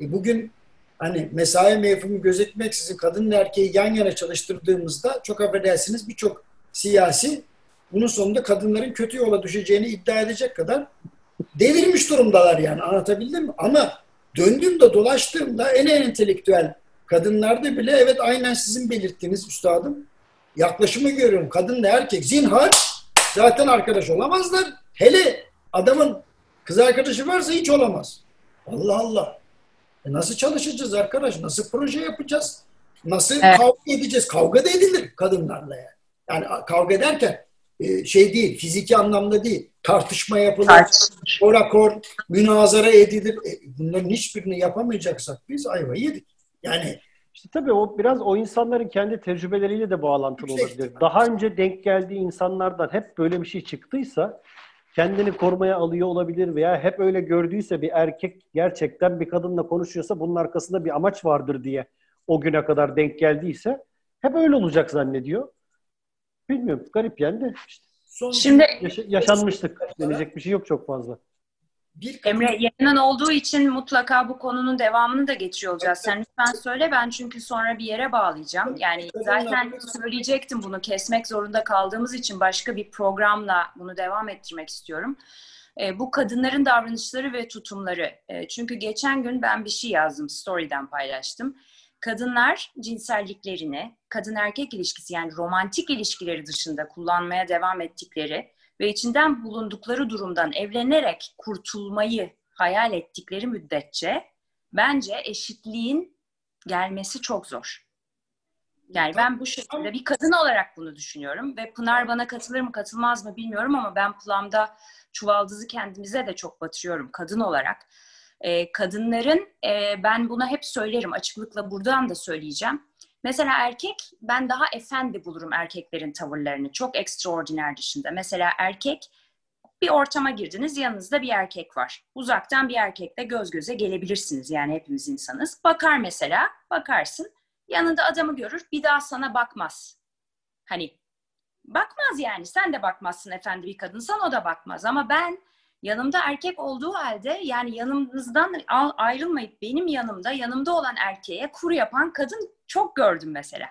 E bugün hani mesai mefhumu gözetmeksizin kadın erkeği yan yana çalıştırdığımızda çok affedersiniz birçok siyasi bunun sonunda kadınların kötü yola düşeceğini iddia edecek kadar delirmiş durumdalar yani anlatabildim mi? Ama döndüğümde dolaştığımda en entelektüel kadınlarda bile evet aynen sizin belirttiğiniz üstadım yaklaşımı görüyorum. Kadınla erkek zinhar zaten arkadaş olamazlar. Hele adamın kız arkadaşı varsa hiç olamaz. Allah Allah. E nasıl çalışacağız arkadaş? Nasıl proje yapacağız? Nasıl Evet. kavga edeceğiz? Kavga da edilir kadınlarla yani. Yani kavga ederken e, şey değil, fiziki anlamda değil. Tartışma yapılır, orakor, münazara edilir. E, bunların hiçbirini yapamayacaksak biz ayvayı yedik. Yani İşte tabii o biraz o insanların kendi tecrübeleriyle de bağlantılı Yüksek olabilir. Daha önce denk geldiği insanlardan hep böyle bir şey çıktıysa kendini korumaya alıyor olabilir veya hep öyle gördüyse bir erkek gerçekten bir kadınla konuşuyorsa bunun arkasında bir amaç vardır diye o güne kadar denk geldiyse hep öyle olacak zannediyor. Bilmiyorum. Garip yani de işte son Şimdi yaşa- yaşanmıştık. Denecek bir şey yok çok fazla. bir Emre yayının olduğu için mutlaka bu konunun devamını da geçiyor olacağız. Sen lütfen söyle ben çünkü sonra bir yere bağlayacağım. Yani zaten söyleyecektim bunu kesmek zorunda kaldığımız için başka bir programla bunu devam ettirmek istiyorum. E, bu kadınların davranışları ve tutumları. E, çünkü geçen gün ben bir şey yazdım, story'den paylaştım. Kadınlar cinselliklerini, kadın erkek ilişkisi yani romantik ilişkileri dışında kullanmaya devam ettikleri ve içinden bulundukları durumdan evlenerek kurtulmayı hayal ettikleri müddetçe bence eşitliğin gelmesi çok zor. Yani ben bu şekilde bir kadın olarak bunu düşünüyorum ve Pınar bana katılır mı katılmaz mı bilmiyorum ama ben Plum'da çuvaldızı kendimize de çok batırıyorum kadın olarak. Ee, kadınların e, ben buna hep söylerim açıklıkla buradan da söyleyeceğim. Mesela erkek ben daha efendi bulurum erkeklerin tavırlarını çok extraordiner dışında. Mesela erkek bir ortama girdiniz yanınızda bir erkek var. Uzaktan bir erkekle göz göze gelebilirsiniz yani hepimiz insanız. Bakar mesela bakarsın yanında adamı görür bir daha sana bakmaz. Hani bakmaz yani sen de bakmazsın efendi bir kadınsan o da bakmaz ama ben yanımda erkek olduğu halde yani yanımızdan ayrılmayıp benim yanımda yanımda olan erkeğe kur yapan kadın çok gördüm mesela.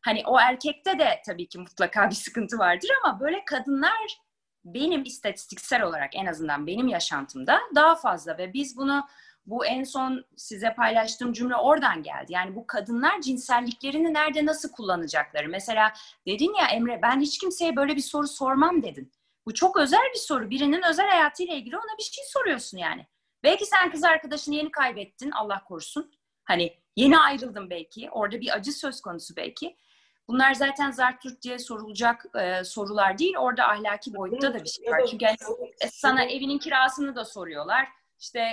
Hani o erkekte de tabii ki mutlaka bir sıkıntı vardır ama böyle kadınlar benim istatistiksel olarak en azından benim yaşantımda daha fazla ve biz bunu bu en son size paylaştığım cümle oradan geldi. Yani bu kadınlar cinselliklerini nerede nasıl kullanacakları. Mesela dedin ya Emre ben hiç kimseye böyle bir soru sormam dedin. Bu çok özel bir soru. Birinin özel hayatıyla ilgili ona bir şey soruyorsun yani. Belki sen kız arkadaşını yeni kaybettin Allah korusun. Hani yeni ayrıldın belki. Orada bir acı söz konusu belki. Bunlar zaten Zartürk diye sorulacak e, sorular değil. Orada ahlaki boyutta da bir şey var. Çünkü yani, sana evinin kirasını da soruyorlar. İşte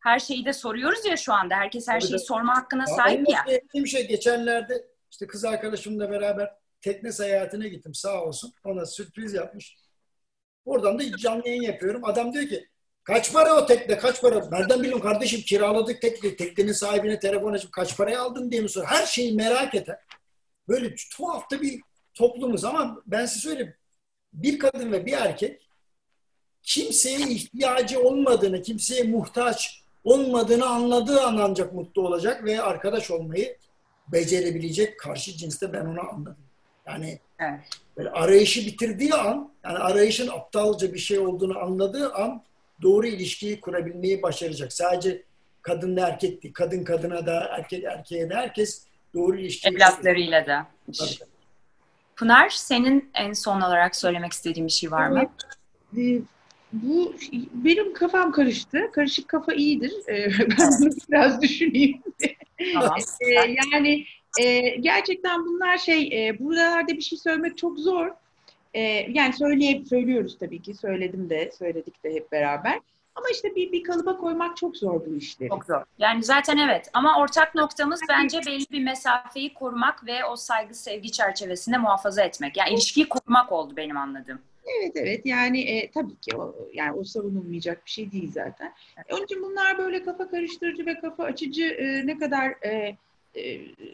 her şeyi de soruyoruz ya şu anda. Herkes her şeyi sorma hakkına sahip ya. Bir şey geçenlerde işte kız arkadaşımla beraber tekne seyahatine gittim sağ olsun. Ona sürpriz yapmış. Oradan da canlı yayın yapıyorum. Adam diyor ki kaç para o tekne kaç para? Nereden biliyorum kardeşim kiraladık tekne. Teknenin sahibine telefon açıp kaç paraya aldın diye mi soruyor. Her şeyi merak eden böyle tuhaf da bir toplumuz ama ben size söyleyeyim. Bir kadın ve bir erkek kimseye ihtiyacı olmadığını, kimseye muhtaç olmadığını anladığı an ancak mutlu olacak ve arkadaş olmayı becerebilecek karşı cinste ben onu anladım. Yani evet. Böyle arayışı bitirdiği an, yani arayışın aptalca bir şey olduğunu anladığı an doğru ilişkiyi kurabilmeyi başaracak. Sadece kadın da erkek değil, kadın kadına da, erkek erkeğe de herkes doğru ilişkiyi... Evlatlarıyla da. Tabii. Pınar, senin en son olarak söylemek istediğin bir şey var mı? Evet. Bu benim kafam karıştı. Karışık kafa iyidir. Ee, ben bunu biraz düşüneyim. Tamam. Ee, yani e, gerçekten bunlar şey, e, buralarda bir şey söylemek çok zor. E, yani söyleye, söylüyoruz tabii ki. Söyledim de, söyledik de hep beraber. Ama işte bir, bir kalıba koymak çok zor bu işleri. Çok zor. Yani zaten evet. Ama ortak noktamız bence belli bir mesafeyi korumak ve o saygı sevgi çerçevesinde muhafaza etmek. Yani ilişkiyi korumak oldu benim anladığım. Evet evet yani e, tabii ki o yani o savunulmayacak bir şey değil zaten. Evet. Onun için bunlar böyle kafa karıştırıcı ve kafa açıcı e, ne kadar e, e,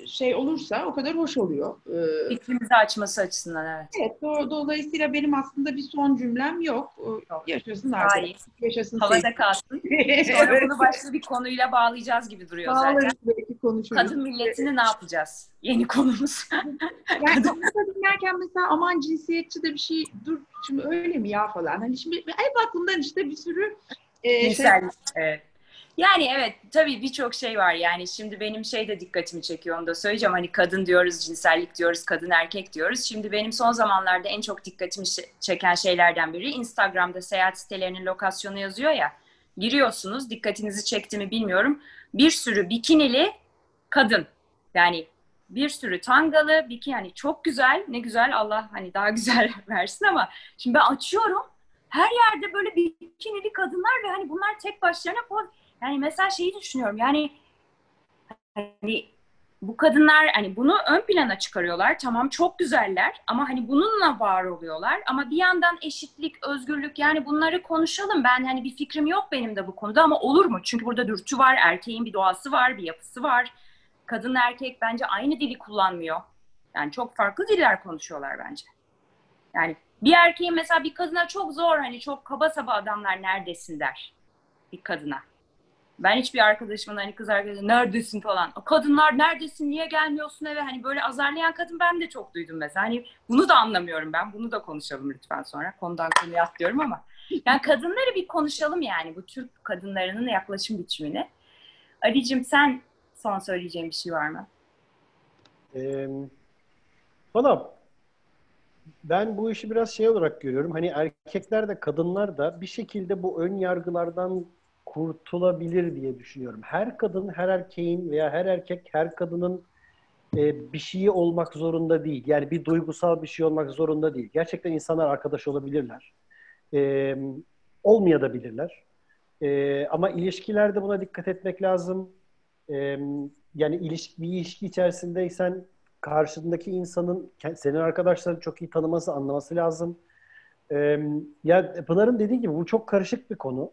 şey olursa o kadar hoş oluyor. E, Fikrimizi açması açısından evet. Evet. Do dolayısıyla benim aslında bir son cümlem yok. yok. Yaşasın artık. Yaşasın. Havada kalsın. Sonra evet. bunu başka bir konuyla bağlayacağız gibi duruyor Bağlarız zaten. Belki konuşuruz. Kadın milletini ne yapacağız? Yeni konumuz. yani kadın dinlerken mesela aman cinsiyetçi de bir şey dur şimdi öyle mi ya falan. Hani şimdi hep aklımdan işte bir sürü e, Cinsel, şey, evet. Yani evet tabii birçok şey var. Yani şimdi benim şey de dikkatimi çekiyor onu da söyleyeceğim. Hani kadın diyoruz cinsellik diyoruz kadın erkek diyoruz. Şimdi benim son zamanlarda en çok dikkatimi çeken şeylerden biri Instagram'da seyahat sitelerinin lokasyonu yazıyor ya. Giriyorsunuz dikkatinizi çekti mi bilmiyorum. Bir sürü bikinili kadın. Yani bir sürü tangalı bikini yani çok güzel ne güzel Allah hani daha güzel versin ama şimdi ben açıyorum her yerde böyle bikinili kadınlar ve hani bunlar tek başlarına yani mesela şeyi düşünüyorum yani hani bu kadınlar hani bunu ön plana çıkarıyorlar. Tamam çok güzeller ama hani bununla var oluyorlar. Ama bir yandan eşitlik, özgürlük yani bunları konuşalım. Ben hani bir fikrim yok benim de bu konuda ama olur mu? Çünkü burada dürtü var, erkeğin bir doğası var, bir yapısı var. Kadın erkek bence aynı dili kullanmıyor. Yani çok farklı diller konuşuyorlar bence. Yani bir erkeğin mesela bir kadına çok zor hani çok kaba saba adamlar neredesin der bir kadına. Ben hiçbir arkadaşımın hani kız arkadaşım neredesin falan. O kadınlar neredesin niye gelmiyorsun eve hani böyle azarlayan kadın ben de çok duydum mesela. Hani bunu da anlamıyorum ben. Bunu da konuşalım lütfen sonra. Konudan konuya atlıyorum ama. Yani kadınları bir konuşalım yani bu Türk kadınlarının yaklaşım biçimini. Ali'cim sen son söyleyeceğin bir şey var mı? Ee, valla ben bu işi biraz şey olarak görüyorum. Hani erkekler de kadınlar da bir şekilde bu ön yargılardan kurtulabilir diye düşünüyorum. Her kadın, her erkeğin veya her erkek, her kadının e, bir şeyi olmak zorunda değil. Yani bir duygusal bir şey olmak zorunda değil. Gerçekten insanlar arkadaş olabilirler. E, olmayabilirler. E, ama ilişkilerde buna dikkat etmek lazım. E, yani ilişki, bir ilişki içerisindeysen karşındaki insanın senin arkadaşlarını çok iyi tanıması, anlaması lazım. E, ya Pınar'ın dediği gibi bu çok karışık bir konu.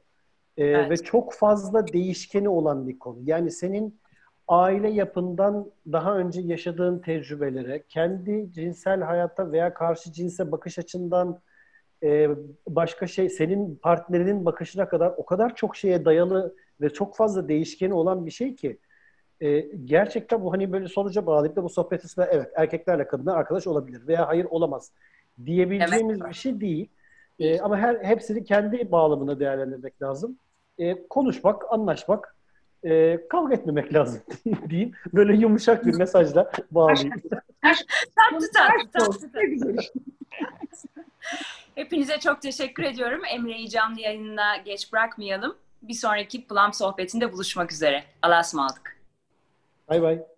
Ee, evet. Ve çok fazla değişkeni olan bir konu. Yani senin aile yapından daha önce yaşadığın tecrübelere, kendi cinsel hayata veya karşı cinse bakış açından e, başka şey, senin partnerinin bakışına kadar o kadar çok şeye dayalı ve çok fazla değişkeni olan bir şey ki e, gerçekten bu hani böyle sonuca bağlayıp da bu sohbeti sıra evet erkeklerle kadınlar arkadaş olabilir veya hayır olamaz diyebileceğimiz bir şey değil. E, ama her hepsini kendi bağlamında değerlendirmek lazım. E, konuşmak, anlaşmak, e, kavga etmemek lazım diyeyim. Böyle yumuşak bir mesajla bağlayayım. Tatlı tatlı tatlı. Hepinize çok teşekkür ediyorum. Emre'yi canlı yayınına geç bırakmayalım. Bir sonraki Plum sohbetinde buluşmak üzere. Allah'a ısmarladık. Bay bay.